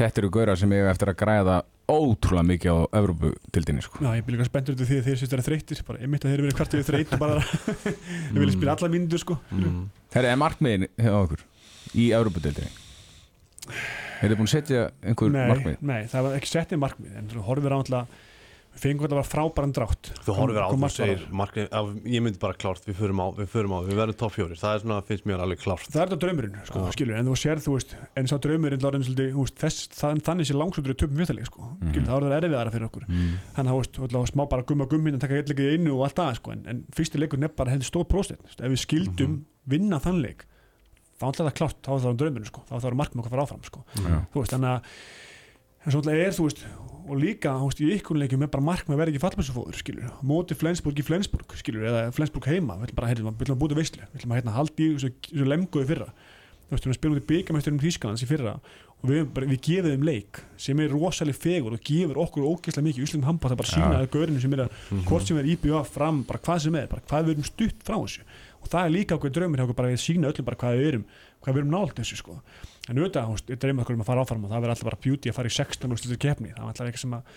þetta eru gaurar sem eiga eftir að græða ótrúlega mikið á Evróputildinni sko. Já, ég byrja spenntur út af því að þeir sést vera þreyttir bara einmitt að þeir eru verið hvert yfir þreytt og bara [LAUGHS] þeir vilja spila allar mínútur sko Mm. Herri, er markmiðin hjá okkur í Evróputildinni? Er þið búin að setja einhver nei, markmið? nei, það var ekki settið markmið en þú horfir á alltaf við fengum þetta að vera frábæran drátt Þú horfir á þú segir markið, að, ég myndi bara klárt, við förum á, við förum á, við verðum topp fjórir, það er svona, finnst mér alveg klárt. það er þetta draumurinn, sko, Já. skilur en þú sér, þú veist, en sá draumurinn lárið svolítið, þú veist, þess, þann, þannig sé langsóttur töpum fjötaleg, sko, Mhm. skilur, það er erfiðara fyrir okkur Mm. þannig að þú veist, að smá bara gumma gummin en taka eitt leikið í einu og allt það, sko en, en fyrsti leikur nefn bara heldur stór próstet ef við skildum en svo náttúrulega er, þú veist, og líka þú veist, í ykkur leikjum er bara markmið að vera ekki fallmessufóður skilur, móti Flensburg í Flensburg skilur, eða Flensburg heima, við ætlum bara heyrðum, við ætlum að búta veislu, við ætlum að hérna, haldi í þessu, lemguði fyrra, þú veist, við spilum út í byggamæsturum Þýskalands í fyrra og við, bara, við gefum þeim leik sem er rosalega fegur og gefur okkur ógeðslega mikið Íslandum handbátt að bara sína Ja. að gaurinu sem er að Mhm. hvort sem er IBA fram, bara hvað sem er bara hvað við erum stutt frá þessu. Og það er líka okkur draumir hjá okkur bara að sína öllum bara hvað við erum hvað við erum nált þessu sko en auðvitað, ég dreymið okkur um að fara áfram og það verður alltaf bara beauty að fara í 16 og slutur keppni. Það er alltaf eitthvað sem að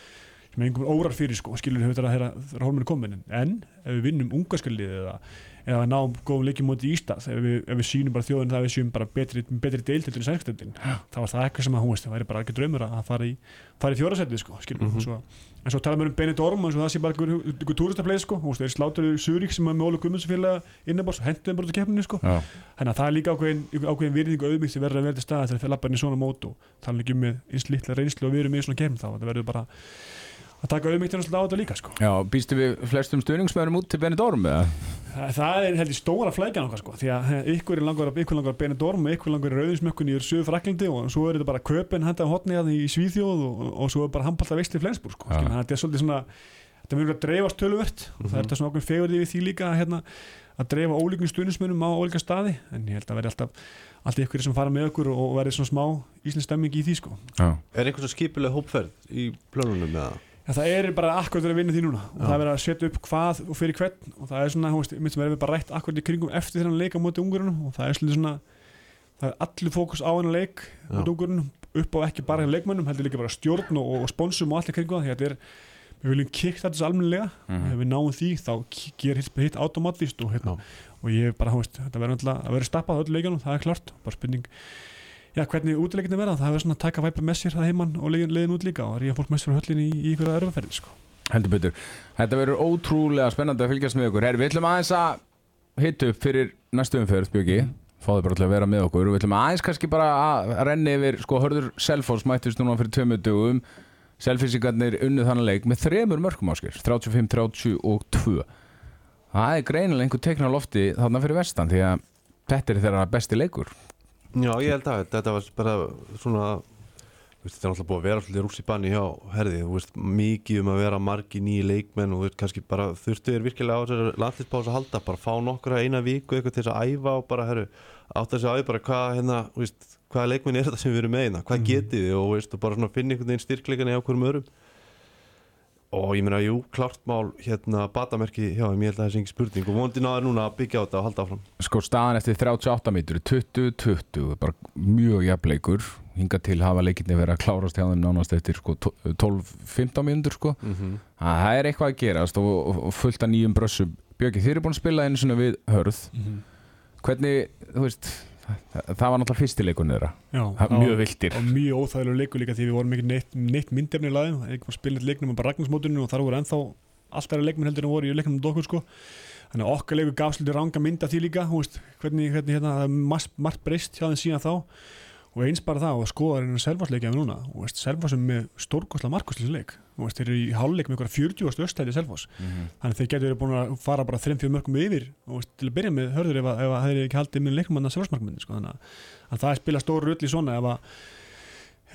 sem er einhver órar fyrir sko, skilur við þetta þegar þegar hólminn er komin en ef við vinnum ungarskalið eða, eða við náum góðum leikjum móti í Ísland ef við, ef við sýnum bara þjóðin það að við sýnum bara betri, betri deiltildur í sænstöndin þá var það eitthvað sem að hún veist, það væri bara ekki draumur að fara í, fara í fjórasætið sko, við Mhm. svo, en svo tala mér um Benidorm og það sé bara einhver túristafleið sko, þú veist, þeir slátur Surík sem er með Ólu Guðmundsfélag innabors og hendur þeim bara út í keppninu sko Já. þannig að það er líka ákveðin, ákveðin virðing og auðmyggt sem verður að vera til staða þegar þeir lappa inn í svona mót og tala ekki um með eins litla reynslu og við erum í svona keppn þá það verður bara að taka auðmyggt á þetta líka sko. Já, býstu við flestum stuðningsmöðurum út til Benidorm eða? það, það er heldur stóra flækjan okkar sko, því að ykkur er langar, ykkur langar Benidorm og ykkur langar rauðinsmökkun í söðu fraklindi og svo er þetta bara köpen hætta hotni að í Svíþjóð og, og svo er bara handbalta veistli í Flensburg sko, þannig að þetta er svolítið svona þetta verður að dreifast töluvert og það er þetta svona okkur fegur við því líka að, hérna, að dreifa ólíkum stuðnismunum á ólíka staði en ég held að verði alltaf allt ykkur sem fara með okkur og verði svona smá íslensk stemming í því sko. Já. Er einhvers skipileg hópferð í plönunum með það? Ja, það er bara akkurat að vinna því núna. Og Já. það er að setja upp hvað og fyrir hvern. Og það er svona, veist, mitt sem verður bara rætt akkurat í kringum eftir þennan leik á móti ungurinn og það er svona það er allir fókus á hennar leik Já. móti ungurinn upp á ekki bara leikmönnum heldur líka bara stjórn og, og sponsum og allt í kringum það. Því að þetta er, við viljum kikta þetta svo almennilega. Mhm. og ef við náum því þá ger hitt, hitt automatíst og, hérna, og ég er bara, veist, þetta verður að vera stappað á öllu leikunum, það er klart, bara spurning Já, hvernig útileikinu verða, það hefur svona að taka væpa með sér það heimann og leiðin, leiðin út líka og ríða fólk sér á höllinni í, í ykkur örfaferði sko. Heldur betur. Þetta verður ótrúlega spennandi að fylgjast með okkur. Herri, við ætlum aðeins að hitta upp fyrir næstu umferð, Björki. Fáðu bara til að vera með okkur. Við ætlum aðeins kannski bara að renni yfir, sko, hörður Selfoss mættist núna fyrir tömu dögum. Selfissingarnir unnu þannig leik með þremur mörgum áskir 35-32 Það er greinilega einhver teikn á lofti þarna fyrir vestan því að þetta er þeirra besti leikur Já, ég held að þetta var bara svona veist, þetta er alltaf búið að vera rúst í banni hjá herði, þú veist, mikið um að vera margi nýji leikmenn og þú veist, kannski bara þurftu þér virkilega á þessari landslýspása að halda bara fá nokkra eina viku eitthvað til þess að æfa og bara, herru, átt að segja á því bara hvað, hérna, þú veist, hvaða leikmenn er þetta sem við erum með hérna, hvað Mhm. getið þið? Og, veist, og bara svona finna einhvern veginn styrkleikana hjá hverjum örum og ég meina, jú, klart mál hérna, batamerki hjá þeim, ég held að það sé ekki spurning. Og vondi náður núna að byggja á þetta og halda áfram. Sko staðan eftir 38 mítur 20-20, bara mjög jafnleikur. Hinga til hafa leikinni verið að klárast hjá þeim nánast eftir sko 12-15 mínútur sko. Mm -hmm. að það er eitthvað að gerast og, og, fullt af nýjum brössum. Björki, þið eru búin að spila einu svona við hörð. Hvernig, þú veist það, var náttúrulega fyrstileikunni þeirra er mjög viltir og mjög óþægilega leikur líka því við vorum ekki neitt, neitt myndefni í laðin það er ekki að spila eitt leiknum bara ragnarsmótunum og þar voru ennþá alltaf leikminn heldur en voru í leiknum um dokkur sko. Þannig að okkar leikur gaf svolítið ranga mynda því líka veist, hvernig, hvernig hérna, það er margt, breyst hjá þeim síðan þá. Og eins bara það og skoða reyna selvarsleikja við núna. Og selvarsum með stórkostla markoslisleik veist, þeir eru í háluleik með einhverja 40 östæði selvars þannig að þeir getur verið búin að fara bara 3-4 mörgum yfir og veist, til að byrja með hörður ef, að- þeir ekki haldið með leikmann að sjálfsmarkmyndin sko, þannig að, að það er spila stóru rull í svona ef að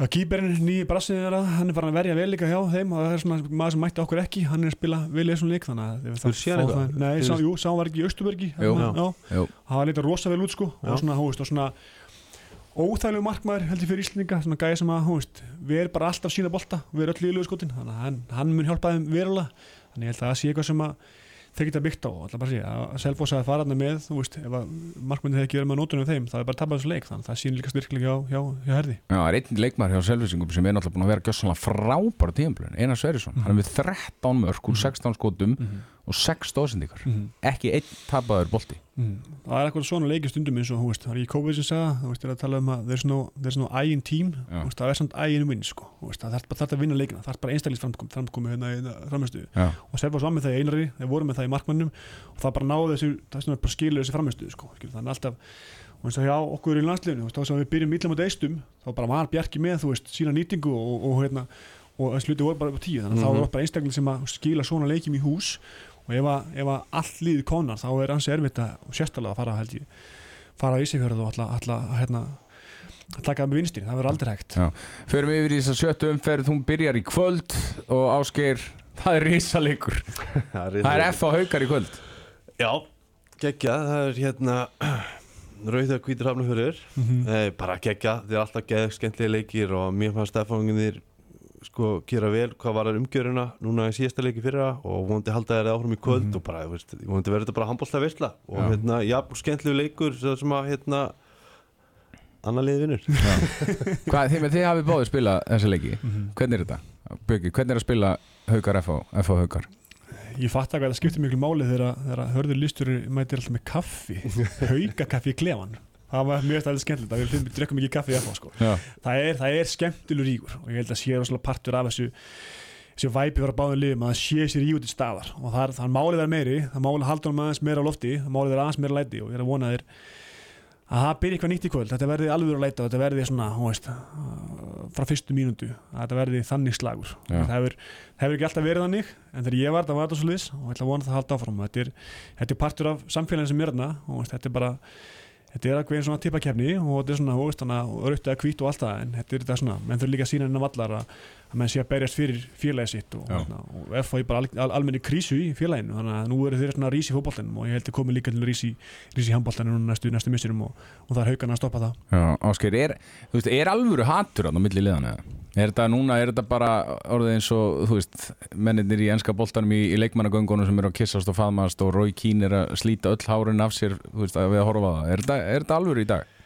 að kýperinn nýji brassið hann er farin að verja vel líka hjá þeim og það er svona maður sem mætti okkur ekki, hann er að spila vel í þessum leik þannig að það eitthvað? það- Nei, sá, jú, sá var ekki í Östubergi það var litið rosa vel út sko og svona, hú veist, og svona óþægilegu markmaður heldur fyrir Íslandinga svona gæði sem að, hú veist, við erum bara alltaf sína bolta, við erum öll líðlegu skotin þannig að hann, hann mun hjálpa þeim verulega. Þannig ég held að það sé eitthvað sem að þeir geta byggt á og alltaf bara sé að Selfoss að fara þarna með, þú veist, ef að markmyndin þeir ekki verið með nótunum þeim, það er bara að tapa þessu leik þannig að það sýnir líka styrklega hjá, hjá, hjá herði. Já, það er einn leikmar hjá Selvisingum sem er náttúrulega búin að vera gjössanlega frábæra tíðanblöðin Einar Sverrisson, hann er með 13 mörg úr 16 skotum og 6 stóðsendingar ekki einn tapaður bolti það er eitthvað svona leikið stundum eins og, það er ekki COVID sem sagða, þú veist, það er að tala um að there's no, there's no I in team, veist, það er samt I in win, sko, veist, það er bara að vinna leikina, það er bara einstaklega framkomi, hérna í framistuðu Já, og Selfoss var með það í einari, þeir voru með það í markmannum og það bara náði þessu, það er svona bara skilur þessi framistuðu, sko, þannig alltaf og eins og hjá okkur í landsliðinu, þá sem við byrjum illa mot eistum, þá bara var Bjarki með, þú veist, sína nýtingu og, og hérna og þessi hluti voru bara upp á tíu, þannig að Mhm. þá var bara einstaklega sem að skila svona leikjum í hús og ef að, ef að allt líði konar þá er ansi erfitt að, og sérstaklega að fara held ég, fara á Ísifjörð og alltaf, alltaf, hérna að taka það með vinstir, það verður aldrei hægt. Já. Förum yfir í þess að sjöttu umferð. Hún byrjar í kvöld og áskeir það er risalegur [LAUGHS] Það er F á haukar í kvöld. Já, geggja, það er hérna [CLEARS THROAT] Rauða hvítur hafnafjörður mm Nei, bara geggja, þeir alltaf geggja skemmtilega leikir og mér fannst Stefanginir sko gera vel hvað var umgjöruna núna í síðasta leiki fyrra og vonandi halda þeir áfram í kvöld Mhm. og bara, þú veist, vonandi verður þetta bara handbólta veistla og Já. hérna, já, skemmtilegu leikur sem sem að, hérna annar liði vinnur [LAUGHS] Hvað, þið, þið hafið báðið spilað þessa leiki Mhm. Hvernig er þetta? Björki, hvernig er að spila haukar F á, F á haukar? Ég fatt að það skiptir miklu máli þegar, þegar hörður listur mætir alltaf með kaffi [LAUGHS] hauka kaffi í klefan það var mjög stæðið skemmtilegt að við drekkum ekki kaffi í FH sko. Það er, það er skemmtilur ríkur og ég held að sé rosalega partur af þessu þessu væpi fyrir að báðum liðum að það sé sér í út í staðar. Og það er, það er málið verið meiri það málið að halda honum aðeins meira á lofti það er málið verið aðeins meira læti og ég er að vona þér að það byrja eitthvað nýtt í kvöld. Þetta verði alveg að og þetta verði svona veist, uh, frá fyrstu að þetta verði þannig slagur. Það hefur, það hefur ekki alltaf verið þannig en þegar ég var þetta var þetta svo liðs og ég ætla að vona það að halda áfram. Þetta er, þetta er partur af samfélagin sem er þarna og þetta er bara þetta er eitthvað svona tippakefni og þetta er svona veist, þannig að hvít og allt það en þetta er þetta svona, menn þurfa líka að sína hennar vallar að, að menn sé að berjast fyrir félagi sitt og, hérna, og FH er bara al, al, almenni krísu í félaginu þannig að nú eru þeir svona rís í fótboltanum og ég held að komi líka til rís í, handboltanum næstu, næstu missirum og, og það er haugan að stoppa það Já áskeir, er, veist, er alvöru hatur á milli liðan eða? Er þetta núna, er þetta bara orðið eins og, þú veist, mennirnir í enska boltanum í, í leikmannagöngunum sem eru að kissast og faðmast og Rói Kín er að slíta öll hárin af sér, þú veist, að við að horfa það. Er þetta, er þetta alvöru í dag?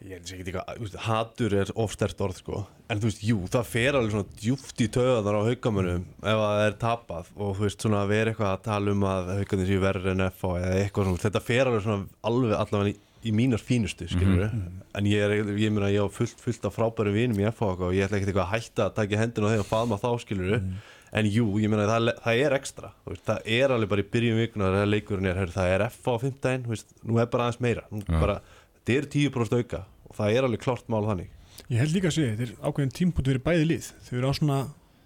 Ég held sér ekki eitthvað, hatur er ofstert orð sko. En þú veist, jú, það fer alveg svona djúft í töðanar á haukamönum ef að það er tapað. Og þú veist, svona að vera eitthvað að tala um að haukamönum séu verri en FH eða eitthvað svona, þetta fer alveg svona alveg allavega í, í mínar fínustu, skilur en ég er, ég meina, ég á fullt, fullt af frábæru vinum í FH og ég ætla ekkert eitthvað að hætta að taka hendina á þeim og faðma þá, skilur en jú, ég meina, það, það er ekstra veist, það er alveg bara í byrjun vikuna þegar leikurinn heyrðu, það FH á 15 þú veist, nú bara aðeins meira nú Já. bara, þetta er 10% auka og það er alveg klart mál þannig. Ég held líka að segja, þetta er ákveðin tímpúti fyrir bæði lið. Þau eru á svona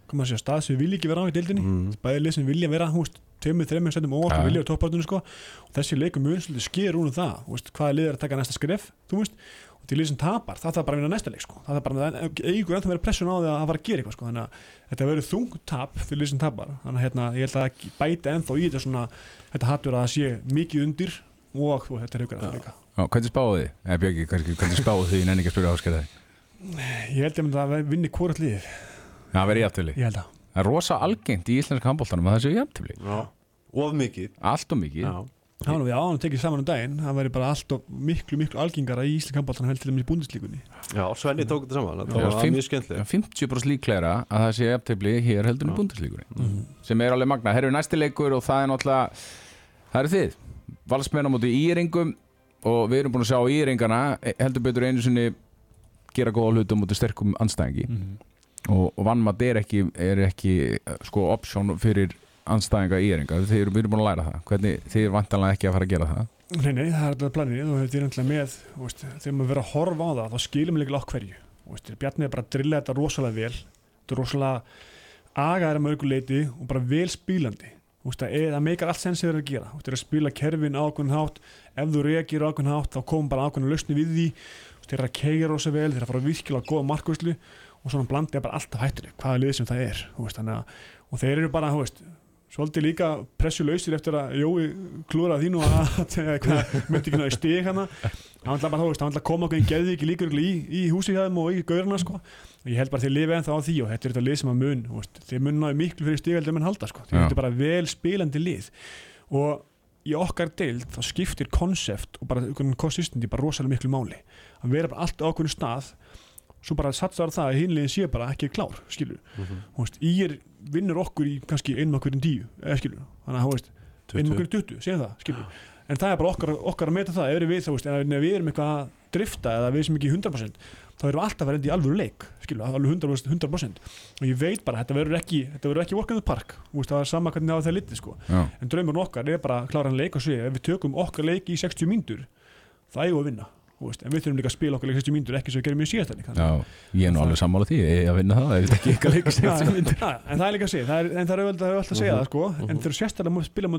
koma að segja stað sem við vilja ekki vera á í deildinni. Mm. bæði lið sem vilja vera, hú veist, tveimur, þreimur setjum og vilja á toppartunni sko. Og þessi leikum mun svolítið sker úr um það veist, hvaða lið er að taka næsta skref þú veist, og til lið sem tapar, það þarf bara að vinna næsta leik sko, það þarf bara að eigur ennþá verið pressun á því að fara að gera eitthvað sko, þannig að þetta verður þung tap fyrir lið sem tapar. Þannig að hérna, ég held að það bæti ennþá í þetta svona, þetta hattur að það sé mikið undir og þú, þetta er haugur að líka. Já, hvernig spáðu þið? Eða kannski, hvernig spáðu þið? Ég nenni ekki að spyrja áskerði ég held að það vinni hvort lið. Já, verið jafntöfli ég held að. Það er rosa algengt í íslenska handbóltanum að það séu jafntöfli Já. of mikið. Allt og mikið. Já. Það var nú við áðan tekið saman um daginn það væri bara allt og miklu, miklu algengara í Ísland kampaltan heldur til þeim í búndislíkunni Já, Svenni tók þetta saman það var mjög skemmtileg 50% líklegra að það sé jafntöfli hér heldur í búndislíkunni sem er alveg magna. Herru næsti leikur og það er náttúrulega það eru þið, valsmenn á móti íringum og við erum búin að sjá íringana heldur betur einu sinni gera góða hluti á móti sterkum anstæðingi og, og vannmatt er ekki, er ekki eh, sko option fyrir anstæðinga íringa, þeir eru, við erum búin að læra það. Hvernig þið er vantanlega ekki að fara að gera það. Nei, nei, það er alltaf planið. Og þetta er alltaf með þú veist, þegar maður verður að horfa á það þá skilum við líka á hverju. Þú veist, Bjarni er bara að drilla þetta rosalega vel. Þetta er rosalega agaðar að mörgu leiti og bara vel spílandi það, meikar allt sens þegar það er að gera. Þú veist, það er að spila kerfin ákveðin hátt. Ef þú reagir ákveðin hátt þá kom bara ákveðin lausni við því. Þeir eru að keira rosa vel þeir eru að fara virkilega góða markvæslu og svona blandi er bara alltaf hættur hvaða lið sem það er veist, að, og þeir eru bara veist, svolítið líka pressulausir eftir að Jói klúra þínu [LAUGHS] að myndi ekki náðu stig hana hann ætla bara að koma okkur í geði ekki líka í, í húsi hjá þeim og í gaurina sko. Og ég held bara að þeir lifa ennþá á því og þetta er þetta lið sem að mun veist, þeir mun náðu miklu fyrir stigaldi menn halda sko. þeir eru bara vel spilandi lið. Og í okkar deild þá skiptir konsept og bara konsistendi bara rosalega miklu máli. Að vera bara allt á okkur stað svo bara satsar það að hinliðin sé bara ekki klár skilur, Mhm. þú veist, í er vinnur okkur í kannski einum okkur en tíu eða skilur, þannig að veist, einum okkur en tuttu segjum það, skilur, en það er bara okkar, okkar að meta það, ef við, þú veist, við erum eitthvað að drifta eða við sem ekki í 100% þá erum við alltaf að enda í alvöru leik skilur, alveg 100%, 100% og ég veit bara, þetta verður ekki ekki the park, veist, það er sama hvernig það er litið sko, en draumurinn okkar er bara að klára hann leik og segja, ef við tökum okkar leik í 60 mínútur, það eigum við að vinna veist, en við þurfum líka að spila okkar leik í 60 mínútur ekki sem við gerum í síðast já, ég er nú alveg sammála því ég er að vinna það, en það er líka að segja, en það er auðvitað að segja það sko, en mhm. þegar sérstaklega spila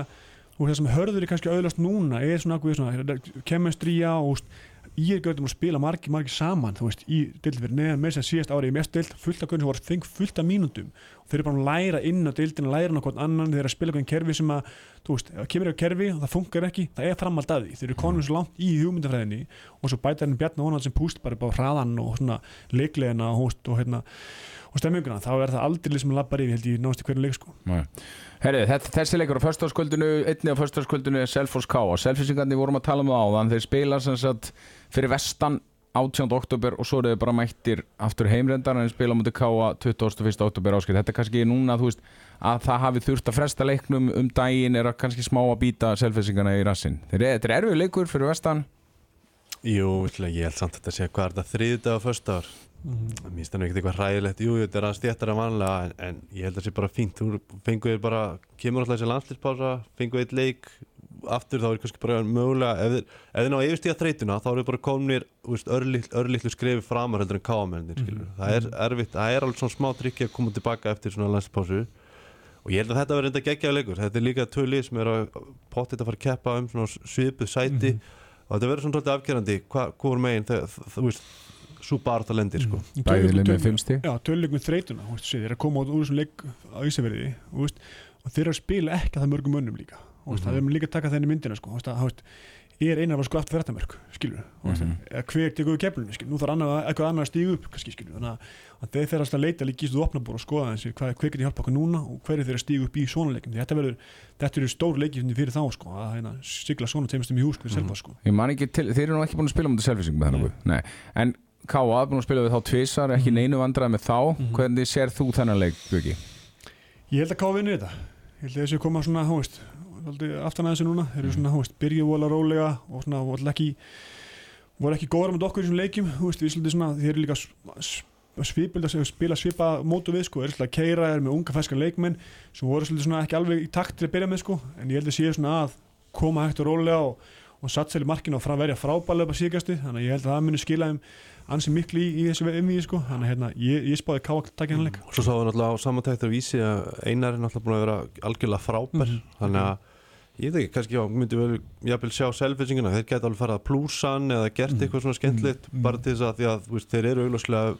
að og það sem hörður er kannski auðvitað núna er svona svona kemestríja og ég er gautum að spila margi, margi saman þú veist, í dildverð neðan með að síðast árið í mest dild, fullt af gautum sem voru feng fullt af mínútum. Og þeir eru bara að læra inn á dildina, læra á hvern annan, þeir eru að spila hvern kerfi sem að, þú veist, ef kemur eitthvað kerfi og það funkar ekki, það er framald að því. Þeir eru konum svo langt í hugmyndafræðinni og svo bæta henni Bjarni Ónald sem púst bara á hraðan og svona leiklegina og, og, hérna, og stemminguna, þá er það aldrei sem lappar yfir held ég náðast í hverju leik sko. Herri, þessi leikur á föstaskvöldinu einni á föstaskvöldinu er Selfoss K. Og Selfissingarnir vorum að tala um það áðan. Þeir spila sem sagt fyrir vestan 18. oktober og svo eru þeir bara mættir aftur heimrendar en þeir spila mútið K 21. oktober áskil. Þetta er kannski núna veist að það hafi þurft að fresta leiknum um daginn er að kannski smá að býta Selfissingarna í rassin Þeir, þetta er erfið leikur fyrir vestan. Jú, ætla, ég held samt að þetta sé hvað er þetta þriðdag og föstudagur Mér finnst það nú ekkert eitthvað hræðilegt, jú, jú, þetta er aðeins þéttar en vanlega en, en ég held að það sé bara fínt. Þú fengur þér bara, kemur alltaf þessi landslýspása fengur eitt leik aftur þá er kannski bara mögulega ef þið, ef þið ná yfirstíða þreytuna þá eru bara komnir örlittlu örlill skrefi framar heldur en káamennir mm Mhm. það er erfitt, það er alveg svona smá trikki að koma tilbaka eftir svona landslýspásu og ég held að þetta verður enda geggjaði leikur. Þetta er líka tvö lið sem er að potið að fara að keppa um svona svipuð sæti. Mhm. og þetta verður svona svolítið afgerandi hvað hvor megin, þegar, þú veist svo bara það lendir sko. Mhm. bæðileg með fimm stig. Já, töluleikum með þreytuna, þeir eru að koma út úr þessum leik á Ísafjörði og þeir eru að spila ekki að það mörgum mönnum líka þú Mhm. það er líka að taka þenni myndina sko, þú að, þú veist, er einar var sko aftur skilur, þú veist, Mhm. eða hver tekur við keflunni, skilur, nú þarf eitthvað annar að stígu upp kannski, skilur, þannig að- að þeir þeirra að leita líka í stuðu opnabór og skoða þessi hvað, hver getur hjálpa okkur núna og hver er þeirra að stígu upp í svona leikum, þetta verður þetta eru stór leikið fyrir þá, sko, að hérna, sigla svona teimistum í hús, fyrir Mhm. selfa, sko Ég man ekki til, þeir eru nú ekki búin að spila þennan guð. Nei, en K.A. er búin að spila við þá tvisar, ekki Mhm. neinu vandraði með þá Mhm. hvernig sér þú þennan leik, Björki? Ég held að káða vinni þetta Ég held að þessi koma svona, hú veist aftan að þessu núna, þeir eru svona, hú veist byrju vola rólega og svona voru ekki voru ekki góðar með okkur í þessum leikjum. Hú veist, við svolítið svona, þeir eru líka svipöld að spila svipa mótu við sko, er svolítið að keira, er með unga feskan leikmenn sem voru svona ekki alveg í takt til að byrja með sko, en ég held að séu svona að koma hægt og rólega og, og satt sér í markinu og fram verja frábælega upp að síðgæstu þannig að ég held að það muni skila þeim ansi miklu í, í þessu umvíði sko. Þannig að hérna, ég, ég spáði að taka hennar leik. Svo sáum við náttúrulega á samantæktur vísi að Einar er náttúrulega búin að vera algjörlega frábær. Mhm. þannig að ég veit ekki, kannski já, myndi vel jafnvel sjá selfinsingina, þeir geta alveg farið að plúsa hann eða gert Mhm. eitthvað svona skemmtilegt Mhm. bara til þess að því að þú veist, þeir eru augljóslega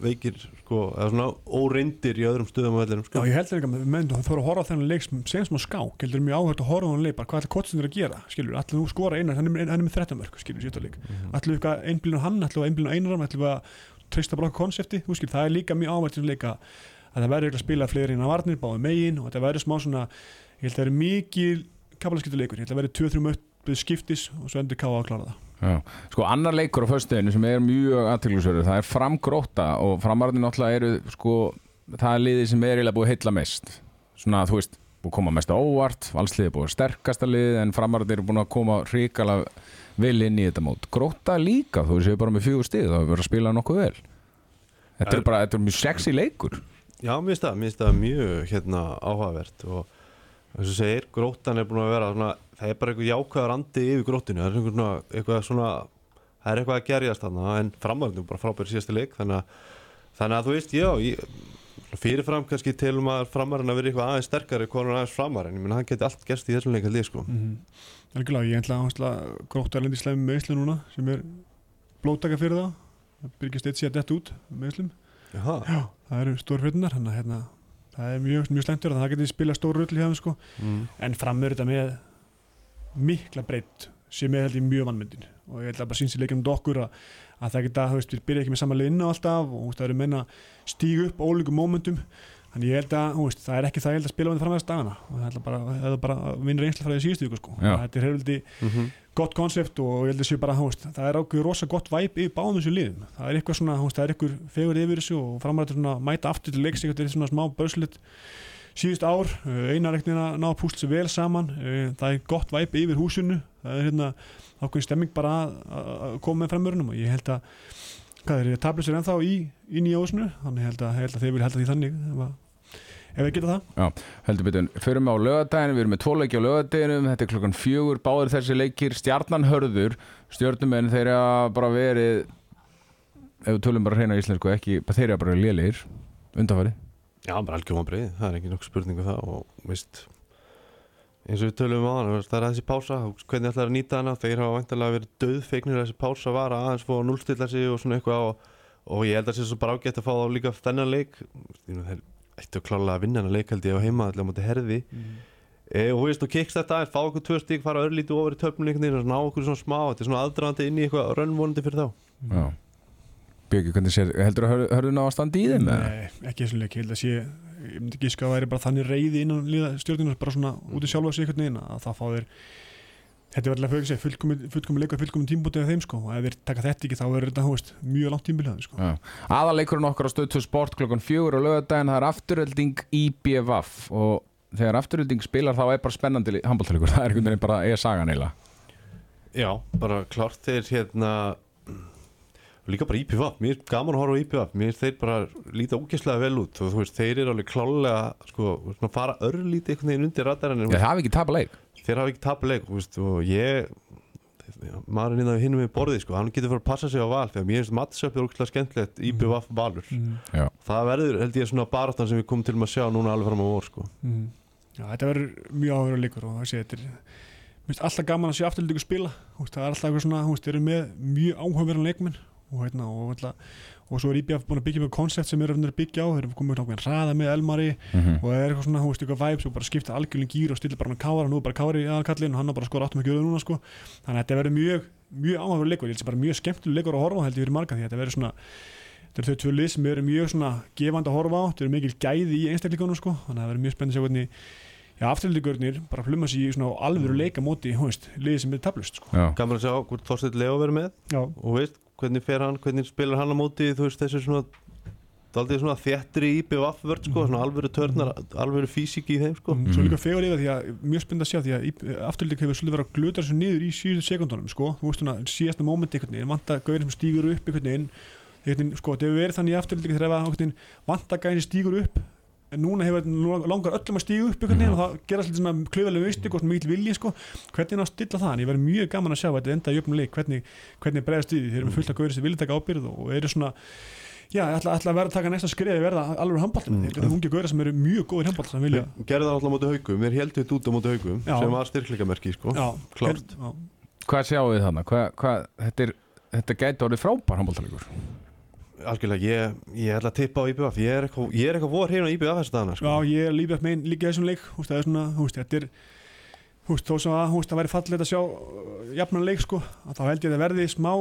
veikir sko, eða svona óreindir í öðrum stöðum á vellinum Já, sko. ég held líka með menn, þú fyrir að horfa á þennan leik sem smá skák, heldur mjög áhört að horfa á þennan leik bara hvað ætla kotsin er að gera, skilur, allir nú skora einar hann er, með- hann með 13 mörg, skilur, sjötta leik Mhm. allir eitthvað einblínu hann, allir allir þú það er það og svona, ég held að það verður mikil kapalaskiptu leikur, ég held að verður 2-3 möttuð skiptis og svo endur káa að klára það Já. Sko annar leikur á föstuðinu sem er mjög aðtilgjóðsverður, það er framgróta og framarðin náttúrulega eru sko, það er liðið sem er eiginlega búið að heilla mest svona þú veist, búið koma mest á óvart valsliðið er búið að sterkasta liðið en framarðin eru búin að koma ríkala vel inn í þetta mót. Gróta líka þú séu bara með fjögur stig, það hefur verið að spila það, það eins og segir, gróttan er búin að vera svona, það er bara eitthvað jákvæðar andi yfir gróttinu, það er einhvern svona, eitthvað svona það er eitthvað að gerjast þarna en framhaldinu bara frábæri síðasti leik þannig að, þannig að þú veist, já ég, fyrirfram kannski telum að framarinn að vera eitthvað aðeins sterkari konur aðeins framar en ég menn hann geti allt gerst í þessum leik held ég sko. Mm -hmm. Algjörlega, ég ætla að gróta erlendi slæmi með Íslu núna sem er blóttaka fyrir það það byrgist eitt síðan dett út með Íslum það eru stór fyrtunar þannig að hérna, það er mjög, mjög slæmt að það geti spila stór rull í hefðum sko. Mm. en framur þetta með mikla breytt sem er held ég mjög vannmyndin og ég held að bara síns í leikjum um okkur að, að það geta, þú veist, við byrja ekki með saman inn á alltaf og þú veist, það eru menna stígu upp ólíkum mómentum þannig ég held að, þú veist, það er ekki það ég held að spila með það framvegast dagana. Og það er bara, það er bara að vinna reynsla frá því síðustu ykkur sko. Já. þetta er hefði Mm gott konsept og ég held að sé bara, þú veist, það er ákveður rosa gott væp í báðum þessu liðum. Það er eitthvað svona, þú veist, það er eitthvað fegur yfir þessu og svona mæta aftur til leiks eitthvað svona smá börslut síðust ár, einar ekkert að ná að púsla sér vel saman, uh, það er gott væp yfir húsinu, það er hérna ákveðin stemming bara að- að að koma með framörunum og ég held að hvað er, ég tabla sér ennþá í, í nýja ósinu þannig held að, ég held að þeir vilja halda því þannig ef, að, við geta það. Heldur betur, förum á lögadaginu við erum með tvo leiki á lögadaginu, þetta er klokkan fjögur báður þessi leikir, stjarnan hörður stjörnumenn, þeir eru bara verið ef við tölum bara hreina íslensku ekki, þeir eru bara lélir undanfæri Já, bara algjör vonbreið, það er ekki nokkuð spurning um það og veist eins og við tölum um á hann, það er þessi pása hvernig ætlar að nýta hana, þeir hafa vantarlega verið döðfeiknir að þessi pása var að aðeins fóða að núlstilla sig og svona eitthvað og, og ég held að það sé svo bara ágætt að fá þá líka þennan leik þeir ættu að klála að vinna hennar leik held ég á heima allir á móti herði e, og þú veist, og kikst þetta aðeins, fá okkur tvö stík fara örlítið ofar í veginn og ná okkur svona smá, þetta er svona aðdraðandi inn í eitthvað rönnvonandi fyrir þá Já Björki, hvernig sér, heldur að hör- hörðu ná að standa í þeim? eða? Nei, ekki þessum leik, ég held að sé ég myndi ekki sko að væri bara þannig reyði innan stjórnina bara svona út í sjálfa sig að það fá þeir þetta er verðilega fyrir fullkomin, fullkomin leikur fullkomin tímbútið af þeim sko. Og ef þeir taka þetta ekki þá verður þetta hóist mjög langt tímbilið sko. Já. Aðaleikurinn okkar á stöð 2 sport klokkan fjögur á lögadaginn, það er afturölding í BVF og þegar afturölding spilar þá er bara spennandi handbóltalegur, [LAUGHS] það er einhvern veginn bara er sagan eila. Já, bara klart þeir hérna líka bara IPVAP, mér er gaman að horfa á IPVAP mér er þeir bara líta ógæslega vel út. Og þú veist, þeir eru alveg klálega sko, fara örlítið einhvern veginn undir radarinn það þeir hafa ekki tapleik veist, og ég maðurinn inn á hinn með borðið sko, hann getur fyrir að passa sig á val þegar mér finnst mattsöp er ógæslega skemmtilegt IPVAP valur, mm. Það verður held ég svona baráttan sem við komum til um að sjá núna alveg fram á vor sko. Mm. Já, þetta verður mjög áhuga leikur og þessi, þetta er mér finnst alltaf gaman að sé afturlíku spila það er alltaf eitthvað svona, þeir eru með mjög áhugaverðan leikmenn og, hérna, og, alltaf, og svo er IBF búin að byggja með koncept sem er að byggja á, þeir eru komið ákveðin hraða með Elmari Mm og það er eitthvað svona, þú veist, eitthvað vibes og bara skipta algjörlega gýr og stilla bara með kára, nú er bara kári í aðkallin og hann er bara skor áttum ekki öðu núna sko. Þannig að þetta verður mjög, mjög áhugaverð leikur. Ég held sem bara mjög skemmtileg leikur að horfa á held ég fyrir marga því að þetta verður svona þetta eru þau tvö lið sem eru mjög svona gefandi að horfa á. Þetta eru mikil gæði í einstakleikunum sko. Þannig að það verður mjög spennandi að sjá hvernig já, afturlíkurnir bara pluma sig í svona alvöru leika móti, þú veist, liðið sem er tablust sko. Gaman að sjá hvort Þorsteinn Leo verður með. Já, og veist, hvernig fer hann, hvernig spilar hann á móti þú veist, þessu svona daldið svona þéttri IPVAP vörd sko, svona alvöru törnar, alvöru físík í þeim sko. mm. svo líka fegur yfir því að mjög spennt að sjá því að afturlík hefur svolítið verið að gluta þessu niður í síðustu sekundunum sko, þú veist svona síðasta mómenti einhvern veginn, vanta gauðin sem stígur upp einhvern veginn, sko, þetta hefur verið þannig í afturlík þegar það vanta gæðin stígur upp en núna hefur nú langar öllum að stígu upp veginn og það gerast lítið svona klöfulega veist og mikil vilji sko, hvernig er það að stilla það en ég verður mjög gaman að sjá að þetta enda í öfnum leik hvernig, hvernig bregðast við? Því, þeir eru með fullt að gauðir sem vilja taka ábyrð og eru svona já, ætla, ætla að vera að taka næsta skriði verða alveg handbóltan, Mm. þeir eru ungi gauðir sem eru mjög góðir handbóltan sem vilja gerði það alltaf móti haugum, er heldur þetta út á móti haugum sem var styrkleikamerki sko. já, klárt. Hvað sjáum við þarna? Hvað, hvað, þetta, er, þetta gæti orðið frábær handbóltalegur algjörlega, ég, ég ætla að tippa á IBF ég er eitthvað, ég er eitthvað vor hérna á IBF þessu dagana sko. Já, ég er lífið með líka í þessum leik húst, það er svona, húst, þetta er húst, þó sem að húst, það væri fallið að sjá uh, jafnan leik sko, að þá held ég að það verði smá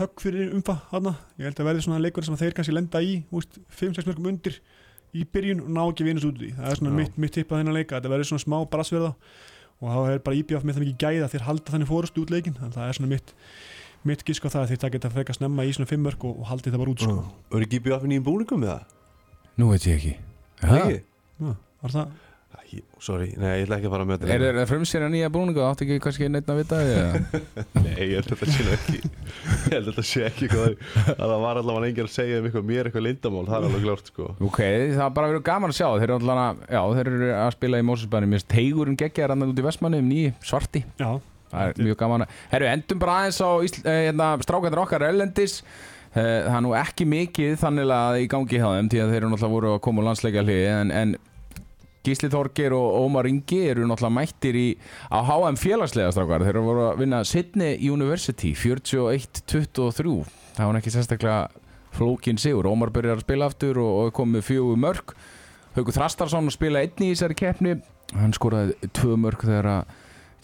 högg fyrir umfa hana. ég held að verði svona leikur sem þeir kannski lenda í húst, 5-6 mörgum undir í byrjun og ná ekki vinus út því það er svona mitt, mitt tipp að þennan leika, þetta verði svona smá brassverða og þá er bara IBF með það mikið gæða þeir halda þannig fórust út leikin það er svona mitt, mitt gisk á það að þeir takja þetta frekar snemma í svona 5 mörg og, og haldi það bara út sko. og er ekki IBF í nýjum búningum með það? Nú veit ég ekki Ekki? Já, var það Æ, sorry, nei, ég ætla ekki að fara með Er það frumsýra nýja búningu? Áttu ekki kannski neitt að vita því? eða? [LAUGHS] Nei, ég held að þetta sé ekki Ég held að þetta sé ekki hvað að það var allavega enginn að segja um eitthvað mér eitthvað lindamál, það er alveg klárt sko Ok, það er bara verið gaman að sjá Þeir eru alltaf, já, þeir eru að spila í Mósusbænum Mér finnst teigurinn geggjaðar andan út í Vestmanni um nýji svarti Já, Það er mjög gaman að Herru, endum bara aðeins á eh, hérna, strákandur okkar erlendis. Eh, Það er nú ekki mikið þannig að í gangi hjá þeim Því að þeir eru náttúrulega voru að koma úr landsleika hlið en, en Gísli Þorgir og Ómar Ingi eru náttúrulega mættir í á HM félagslega strákar. Þeir eru voru að vinna Sydney University 41-23 Það var ekki sérstaklega flókin sigur. Ómar byrjar að spila aftur og, og komið fjögur mörg Haukur Þrastarsson spila einni í þessari keppni. Hann skoraði tvö mörg þegar að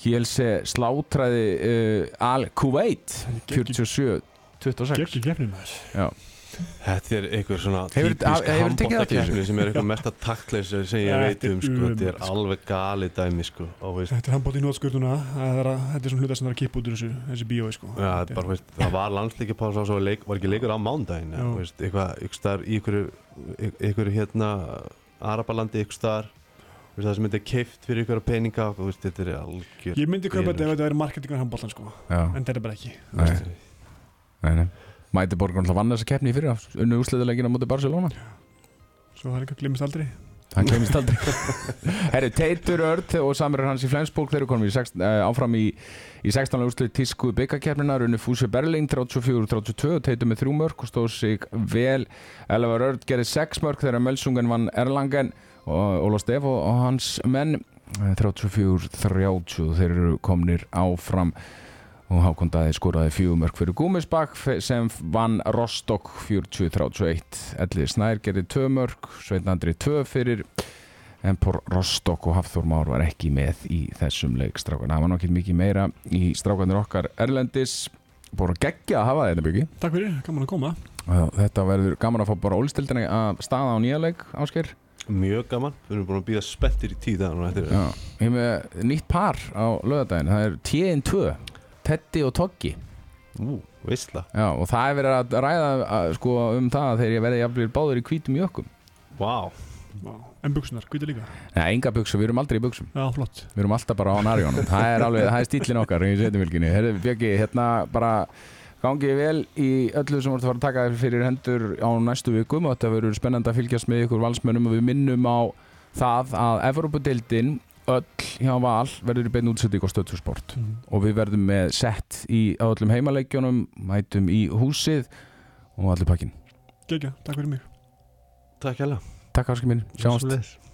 Kielse slátræði uh, Al Kuwait 47-26 geggi gefnum maður. Já. Þetta er einhver svona típisk handbóltakeppni sem er eitthvað mesta taktleysi sem ég veit um sko, þetta er sko. alveg gali dæmi sko Þetta er handbótt í er, að- þetta er svona hluta sem það er að kippa út úr þessu, þessi bíói sko. ja, það, er bara, veist, það var landsleikipása og svo leik, var ekki leikur á veist, eitthvað, í einhverju hérna Arabalandi eitthvað veist, það sem þetta er keift fyrir einhverja peninga og veist, þetta er algjör Ég myndi kaupa þetta ef þetta væri marketingar handbóltan sko. Já, en þetta er bara ekki nei, nei, nei. Mæti Borgar náttúrulega vann þessa keppni í fyrir unnu úrsliðuleikina mútið Barcelona. Svo það er ekki að glimast aldrei. Það glemist [LAUGHS] aldrei. Herri, Teitur Örd og samverður hans í Flensburg þeir eru konum í sex, uh, áfram í, í 16. úrslið tísku byggakeppnina runni Fúsi Berling 34-32 Teitur með þrjú mörg og stóð sig vel. Elvar Örd gerði sex mörg þegar Mölsungan vann Erlangen Óla Steff og, og hans menn eh, 34-30 þeir eru komnir áfram. Og Hákon Daði skoraði fjögumörk fyrir Gúmisbakk sem vann Rostock 40-31 Ellið Snær gerði tvö mörk Sveitn Andri tvö fyrir Empor Rostock og Hafþór Már var ekki með í þessum leik strákan það var nokkið mikið meira í strákanir okkar Erlendis. Búin að gegja að hafa þetta byggi Takk fyrir, gaman að koma. Þetta verður gaman að fá bara ólstildinni að staða á nýja leik ásker mjög gaman, við erum búin að býða spettir í tíða og þetta er Já, ég er með nýtt par á lögadaginn það er TN2 Teddy og Toggi. Ú, veistla. Já, og það er verið að ræða að, sko, um það að þegar ég verði jafnvel báður í hvítum jökkum. Wow. Vá. En buksunar, hvítu líka? Nei, enga buksum, við erum aldrei í buksum Já, flott. Við erum alltaf bara á narjónum Það er alveg, það er stílinn okkar í setjumvilginni Herri, Björki, hérna bara gangi vel í öllu sem voru að fara að taka þér fyrir hendur á næstu vikum. Og þetta verður spennandi að fylgjast með ykkur valsmönnum og við minnum á það að Evropadeildin öll hjá Val verður í beinu útsetting á stöðtursport mm. og við verðum með sett í á öllum heimaleikjunum mætum í húsið og allir pakkin Gekja, takk fyrir mig. Takk hjá Takk áskil minn, sjáumst. Sjáumst